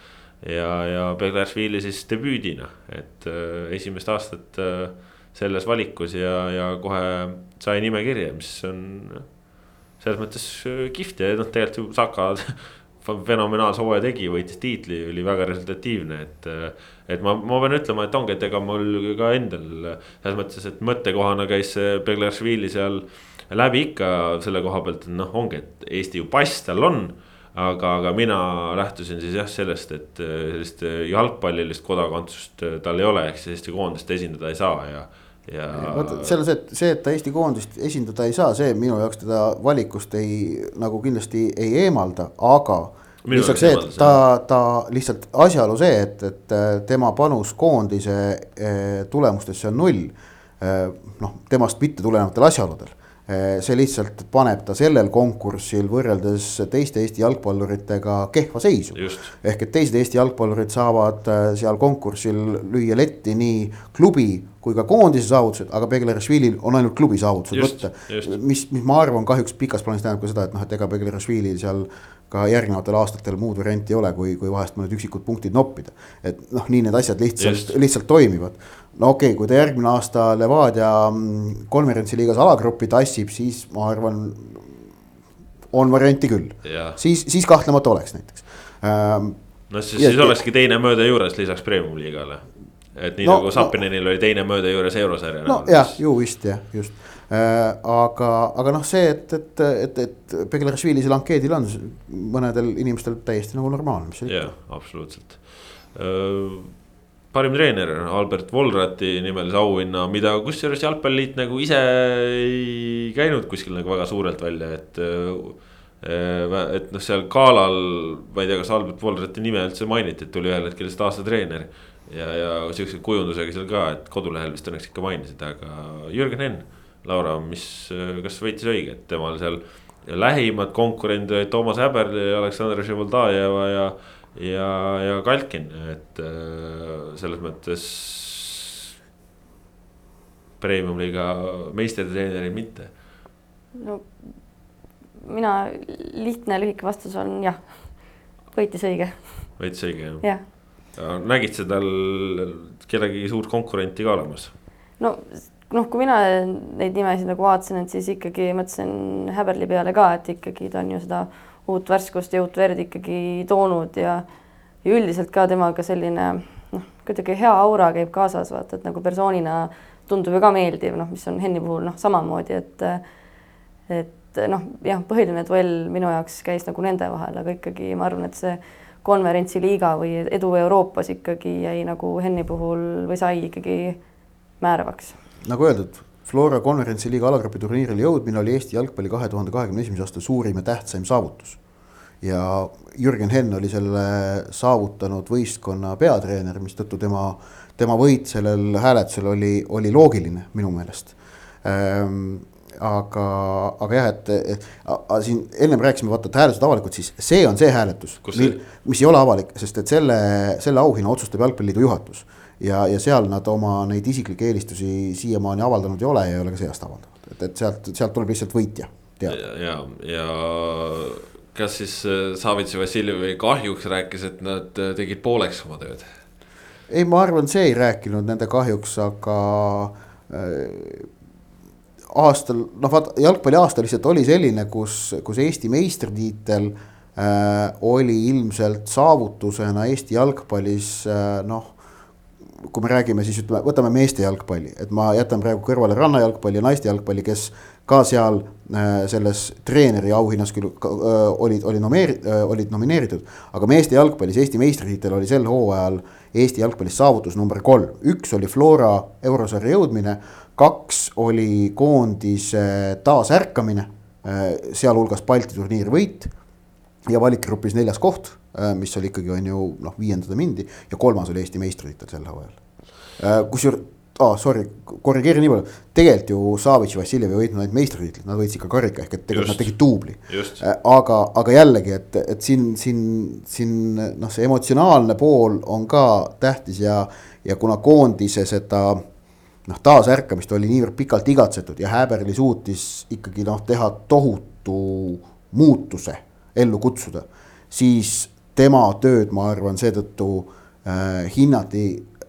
Ja, ja Beglašvili siis debüüdina, et äh, esimest aastat äh, selles valikus ja, ja kohe sai nimekirja, mis on selles mõttes äh, kihvt. Ja noh, tegelikult ju Saka fenomenaalse hooaja tegi, võitis tiitli, oli väga resultatiivne, et. Et ma, ma pean ütlema, et ongi, et ega mul ka endal selles mõttes, et mõttekohana käis Beglašvili seal läbi ikka selle koha pealt, et noh, ongi, et Eesti ju pass tal on aga, aga mina lähtusin siis jah sellest, et sellist jalgpallilist kodakondsust tal ei ole, ehk siis Eesti koondist esindada ei saa ja ja. vaata seal on see, et see, et ta Eesti koondist esindada ei saa, see minu jaoks teda valikust ei nagu kindlasti ei eemalda, aga. lihtsalt see, et ta, ta lihtsalt asjaolu see, et, et tema panus koondise tulemustesse on null. noh, temast mitte tulenevatel asjaoludel see lihtsalt paneb ta sellel konkursil võrreldes teiste Eesti jalgpalluritega kehva seisu. ehk et teised Eesti jalgpallurid saavad seal konkursil lüüa letti nii klubi kui ka koondise saavutused, aga Beglerashvilil on ainult klubi saavutused võtta. mis, mis ma arvan, kahjuks pikas plaanis tähendab ka seda, et noh, et ega Beglerashvilil seal ka järgnevatel aastatel muud varianti ei ole, kui, kui vahest mõned üksikud punktid noppida. et noh, nii need asjad lihtsalt, lihtsalt toimivad no okei okay,, kui ta järgmine aasta Levadia mm, konverentsiliigas alagrupi tassib, siis ma arvan, on varianti küll. siis, siis kahtlemata oleks näiteks ähm,. no siis, siis olekski teine mõõde juures lisaks premium liigale. Et nii no, nagu Sapinenil no, oli teine mõõde juures eurosarja. no jah, ju vist jah, just äh,. aga, aga noh, see, et, et, et, et Beglarishvili seal ankeedil on mõnedel inimestel täiesti nagu normaalne. jah, absoluutselt äh, parim treener Albert Volrati nimelise auhinna, mida kusjuures jalgpalliliit nagu ise ei käinud kuskil nagu väga suurelt välja, et. Äh, et noh, seal galal, ma ei tea, kas Albert Volrati nime üldse mainiti, et tuli ühel hetkel lihtsalt aasta treener. Ja, ja siukse kujundusega seal ka, et kodulehel vist õnneks ikka mainisid, aga Jürgen Henn, Laura, mis, kas võitis õige, et temal seal lähimad konkurendid olid Toomas Häberl ja Aleksandr Živoldajeva ja ja, ja Kalkin, et äh, selles mõttes. Premium-liiga meistritreeneri mitte. no mina, lihtne lühike vastus on jah, võitis õige. võitis õige jah ja.? Nägid sa tal kedagi suurt konkurenti ka olemas? no noh, kui mina neid nimesid nagu vaatasin, et siis ikkagi mõtlesin Häberli peale ka, et ikkagi ta on ju seda uut värskust ja uut verd ikkagi toonud ja, ja üldiselt ka temaga selline noh, kuidagi hea aura käib kaasas, vaata, et nagu persoonina tundub ju ka meeldiv, noh, mis on Henni puhul noh, samamoodi, et et noh, jah, põhiline duell minu jaoks käis nagu nende vahel, aga ikkagi ma arvan, et see konverentsiliiga või edu Euroopas ikkagi jäi nagu Henni puhul või sai ikkagi määravaks. nagu öeldud, Flora konverentsiliiga alagrupi turniirile jõudmine oli Eesti jalgpalli kahe tuhande kahekümne esimese aasta suurim ja tähtsaim saavutus. ja Jürgen Henn oli selle saavutanud võistkonna peatreener, mistõttu tema, tema võit sellel hääletusel oli, oli loogiline minu meelest ähm, aga, aga jah, et, et a, a, siin ennem rääkisime, vaata, et hääletused avalikud, siis see on see hääletus, mis ei ole avalik, sest et selle, selle auhinna otsustab Jalgpalliliidu juhatus. ja, ja seal nad oma neid isiklikke eelistusi siiamaani avaldanud ei ole ja ei ole ka see aasta avaldanud, et, et sealt, sealt tuleb lihtsalt võitja ja, ja, ja kas siis äh, Savitsi Vassiljevi kahjuks rääkis, et nad äh, tegid pooleks oma tööd? ei, ma arvan, see ei rääkinud nende kahjuks, aga äh, aastal, noh vaata jalgpalliaasta lihtsalt oli selline, kus, kus Eesti meistritiitel äh, oli ilmselt saavutusena Eesti jalgpallis äh, noh. kui me räägime, siis ütleme, võtame meeste jalgpalli, et ma jätan praegu kõrvale rannajalgpalli ja naiste jalgpalli, kes ka seal äh, selles treeneri auhinnas küll äh, olid, oli nomeeri- äh,, olid nomineeritud. aga meeste jalgpallis Eesti meistritiitel oli sel hooajal Eesti jalgpallis saavutus number kolm, üks oli Flora eurosarja jõudmine kaks oli koondise taasärkamine, äh, sealhulgas Balti turniiri võit ja valikgrupis neljas koht, äh, mis oli ikkagi on ju noh, viiendada mindi ja kolmas oli Eesti meistritiitel sel hooajal. Äh, kusjuures, aa sorry, korrigeerin nii palju, tegelikult ju Savitš, Vassiljev ei võitnud ainult meistritiitlit, nad võitsid ka karika ehk et tegelikult just, nad tegid duubli. aga, aga jällegi, et, et siin, siin, siin noh, see emotsionaalne pool on ka tähtis ja, ja kuna koondise seda noh, taasärkamist oli niivõrd pikalt igatsetud ja Häberli suutis ikkagi noh, teha tohutu muutuse ellu kutsuda, siis tema tööd, ma arvan, seetõttu äh, hinnati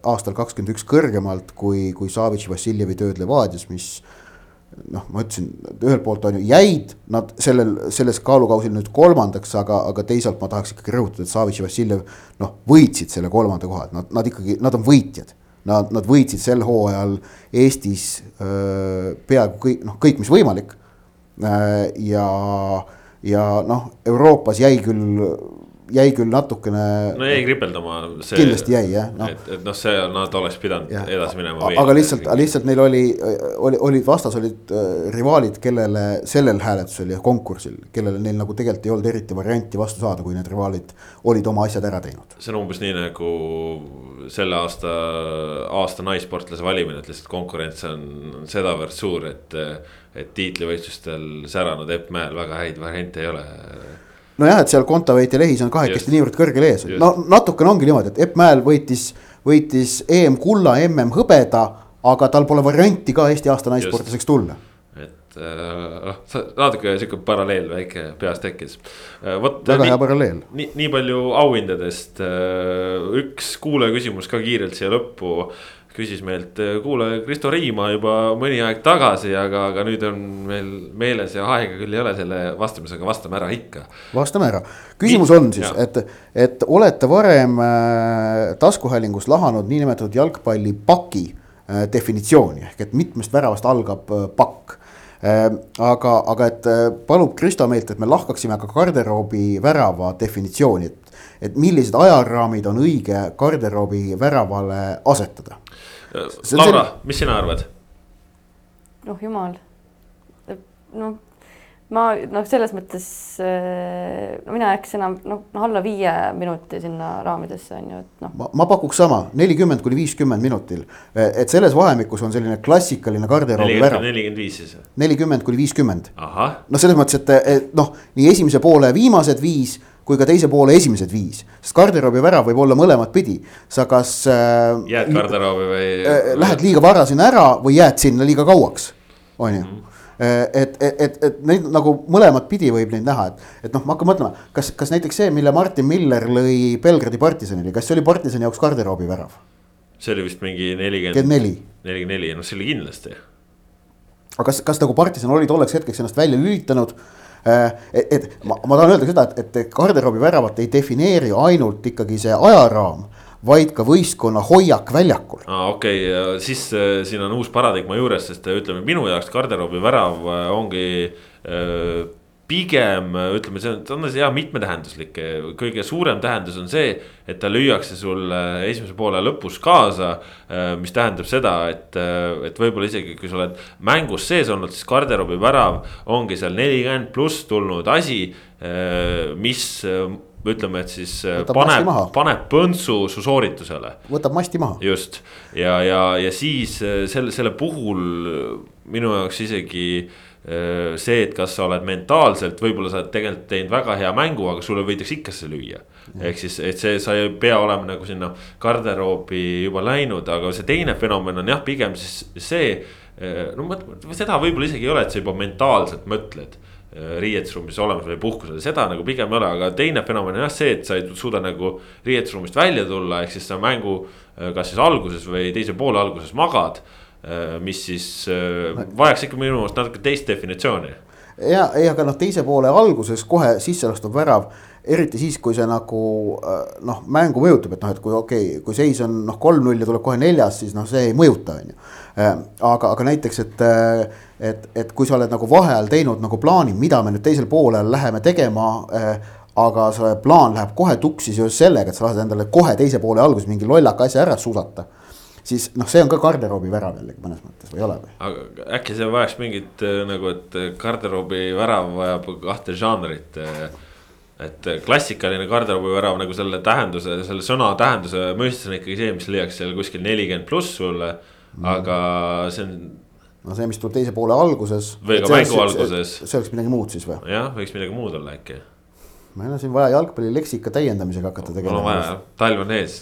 aastal kakskümmend üks kõrgemalt kui, kui Savitši Vassiljevi tööd Levadias, mis noh, ma ütlesin, ühelt poolt on ju jäid nad sellel, selles kaalukausil nüüd kolmandaks, aga, aga teisalt ma tahaks ikkagi rõhutada, et Savitš ja Vassiljev noh, võitsid selle kolmanda koha, et nad, nad ikkagi, nad on võitjad Nad, nad võitsid sel hooajal Eestis peaaegu kõik, noh, kõik, mis võimalik. ja, ja noh, Euroopas jäi küll jäi küll natukene. no jäi kripeldama. kindlasti jäi jah no.. et, et noh, see nad oleks pidanud ja. edasi minema. aga lihtsalt, lihtsalt neil oli, oli, olid vastas olid äh, rivaalid, kellele sellel hääletusel ja konkursil, kellele neil nagu tegelikult ei olnud eriti varianti vastu saada, kui need rivaalid olid oma asjad ära teinud. see on umbes nii nagu selle aasta, aasta naissportlase valimine, et lihtsalt konkurents on sedavõrd suur, et, et tiitlivõistlustel säranud Epp Mäel väga häid variante ei ole nojah, et seal Kontaveit ja Lehis on kahekesti niivõrd kõrgel ees, no natukene ongi niimoodi, et Epp Mäel võitis, võitis EM kulla, MM hõbeda, aga tal pole varianti ka Eesti aasta naissportlaseks tulla. Et äh, noh natuke sihuke paralleel väike peas tekkis. Äh,. väga nii, hea paralleel. nii, nii palju auhindadest. Äh,, üks kuulaja küsimus ka kiirelt siia lõppu küsis meilt, kuule, Kristo Riima juba mõni aeg tagasi, aga, aga nüüd on meil meeles ja aega küll ei ole selle vastamisega, vastame ära ikka. vastame ära, küsimus on siis, et, et olete varem äh, taskuhäälingus lahanud niinimetatud jalgpallipaki äh, definitsiooni ehk et mitmest väravast algab äh, pakk äh,. aga, aga et äh, palub Kristo meilt, et me lahkaksime ka garderoobi värava definitsiooni, et et millised ajaraamid on õige garderoobi väravale asetada Laura, mis sina arvad? oh jumal, noh, ma noh, selles mõttes no mina jääks enam noh, noh alla viie minuti sinna raamidesse on ju, et noh. ma, ma pakuks sama nelikümmend kuni viiskümmend minutil, et selles vahemikus on selline klassikaline garderoobi värav. nelikümmend viis siis. nelikümmend kuni viiskümmend. noh, selles mõttes, et, et noh, nii esimese poole viimased viis kui ka teise poole esimesed viis, sest garderoobi värav võib olla mõlemat pidi. sa kas äh,. jääd garderoobi või äh,? Lähed liiga vara sinna ära või jääd sinna liiga kauaks, on ju mm. -hmm et, et, et, et neid nagu mõlemat pidi võib neid näha, et, et noh, ma hakkan mõtlema, kas, kas näiteks see, mille Martin Miller lõi Belgradi partisanile, kas see oli partisani jaoks garderoobi värav? see oli vist mingi nelikümmend neli. nelikümmend neli, noh see oli kindlasti. aga kas, kas nagu partisan oli tolleks hetkeks ennast välja lülitanud Äh, et, et ma, ma tahan öelda seda, et, et garderoobi väravat ei defineeri ainult ikkagi see ajaraam vaid ka võistkonna hoiak väljakul. aa okei okay., siis äh, siin on uus paradigma juures, sest ütleme minu jaoks garderoobi värav äh, ongi äh, pigem ütleme, see on, see on hea mitmetähenduslik, kõige suurem tähendus on see, et ta lüüakse sulle esimese poole lõpus kaasa. mis tähendab seda, et, et võib-olla isegi kui sa oled mängus sees olnud, siis garderoobi värav ongi seal nelikümmend pluss tulnud asi, mis ütleme, et siis võtab paneb, paneb põntsu su sooritusele. võtab masti maha. just ja, ja, ja siis selle, selle puhul minu jaoks isegi äh, see, et kas sa oled mentaalselt, võib-olla sa oled tegelikult teinud väga hea mängu, aga sulle võidakse ikka see lüüa. ehk siis, et see, sa ei pea olema nagu sinna garderoobi juba läinud, aga see teine fenomen on jah, pigem siis see. No seda võib-olla isegi ei ole, et sa juba mentaalselt mõtled riietusruumis olemas või puhkusel, seda nagu pigem ei ole, aga teine fenomen on jah see, et sa ei suuda nagu riietusruumist välja tulla, ehk siis sa mängu kas siis alguses või teise poole alguses magad. Äh, mis siis vajaks ikka minu meelest natuke teist definitsiooni. ja, ei, aga noh, teise poole alguses kohe sisse lastud värav eriti siis, kui see nagu noh, mängu mõjutab, et noh, et kui okei okay,, kui seis on noh, kolm-null ja tuleb kohe neljas, siis noh, see ei mõjuta, on ju. aga, aga näiteks, et et, et kui sa oled nagu vaheajal teinud nagu plaani, mida me nüüd teisel poolel läheme tegema äh, aga see plaan läheb kohe tuksi seoses sellega, et sa lased endale kohe teise poole alguses mingi lollaka asja ära suusata. Siis noh, see on ka garderoobi värav jällegi mõnes mõttes või ei ole või? aga äkki see vajaks mingit äh, nagu, et garderoobi värav vajab kahte žanrit. Äh, et klassikaline garderoobi värav nagu selle tähenduse, selle sõna tähenduse mõistes on ikkagi see, mis leiaks seal kuskil nelikümmend pluss sulle mm.. aga see on no see, mis tuleb teise poole alguses. või ka mängu alguses. see oleks midagi muud siis või? jah, võiks midagi muud olla äkki. meil on siin vaja jalgpallileksika täiendamisega hakata tegelema. mul on vaja, talv on ees,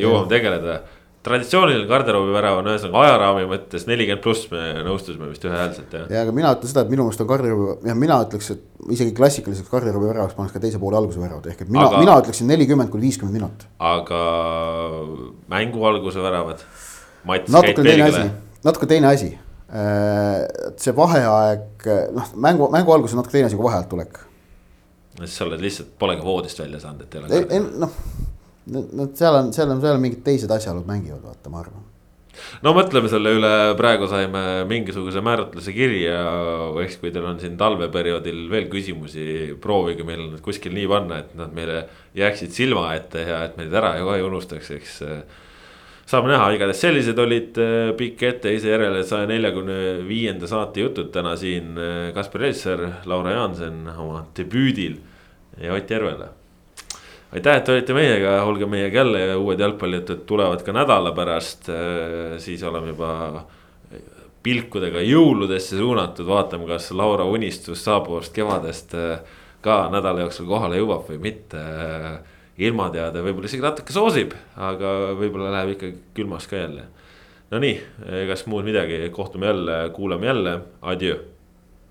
jõuame tegeleda. Traditsiooniline garderoobivärav on ühesõnaga ajaraami mõttes nelikümmend pluss, me nõustusime vist ühehäälselt jah. ja, aga mina ütlen seda, et minu meelest on garderoobi, jah, mina ütleks, et isegi klassikaliseks garderoobiväravaks paneks ka teise poole alguse väravad, ehk et mina aga..., mina ütleksin nelikümmend kuni viiskümmend minutit. aga mängu alguse väravad? natuke teine asi, natuke teine asi see vaheaeg, noh, mängu, mängu algus on natuke teine asi kui vaheajalt tulek. no siis sa oled lihtsalt, polegi voodist välja saanud, et ei ole. noh, no seal on, seal on, seal on mingid teised asjaolud mängivad, vaata, ma arvan no mõtleme selle üle, praegu saime mingisuguse määratluse kirja, eks kui teil on siin talveperioodil veel küsimusi, proovige meil need kuskil nii panna, et nad meile jääksid silma ette ja et me neid ära ka ei unustaks, eks saame näha, igatahes sellised olid äh, pikk etteheise järele saja neljakümne viienda saate jutud täna siin äh, Kaspar Elser, Laura Jaanson oma debüüdil ja Ott Järvela. Aitäh, et olite meiega, olge meiega jälle ja uued jalgpallijutud tulevad ka nädala pärast, äh, siis oleme juba pilkudega jõuludesse suunatud, vaatame, kas Laura unistus saabuvast kevadest ka nädala jooksul kohale jõuab või mitte. Ilmateade võib-olla isegi natuke soosib, aga võib-olla läheb ikka külmaks ka jälle. Nonii, egas muud midagi, kohtume jälle, kuulame jälle, adjöö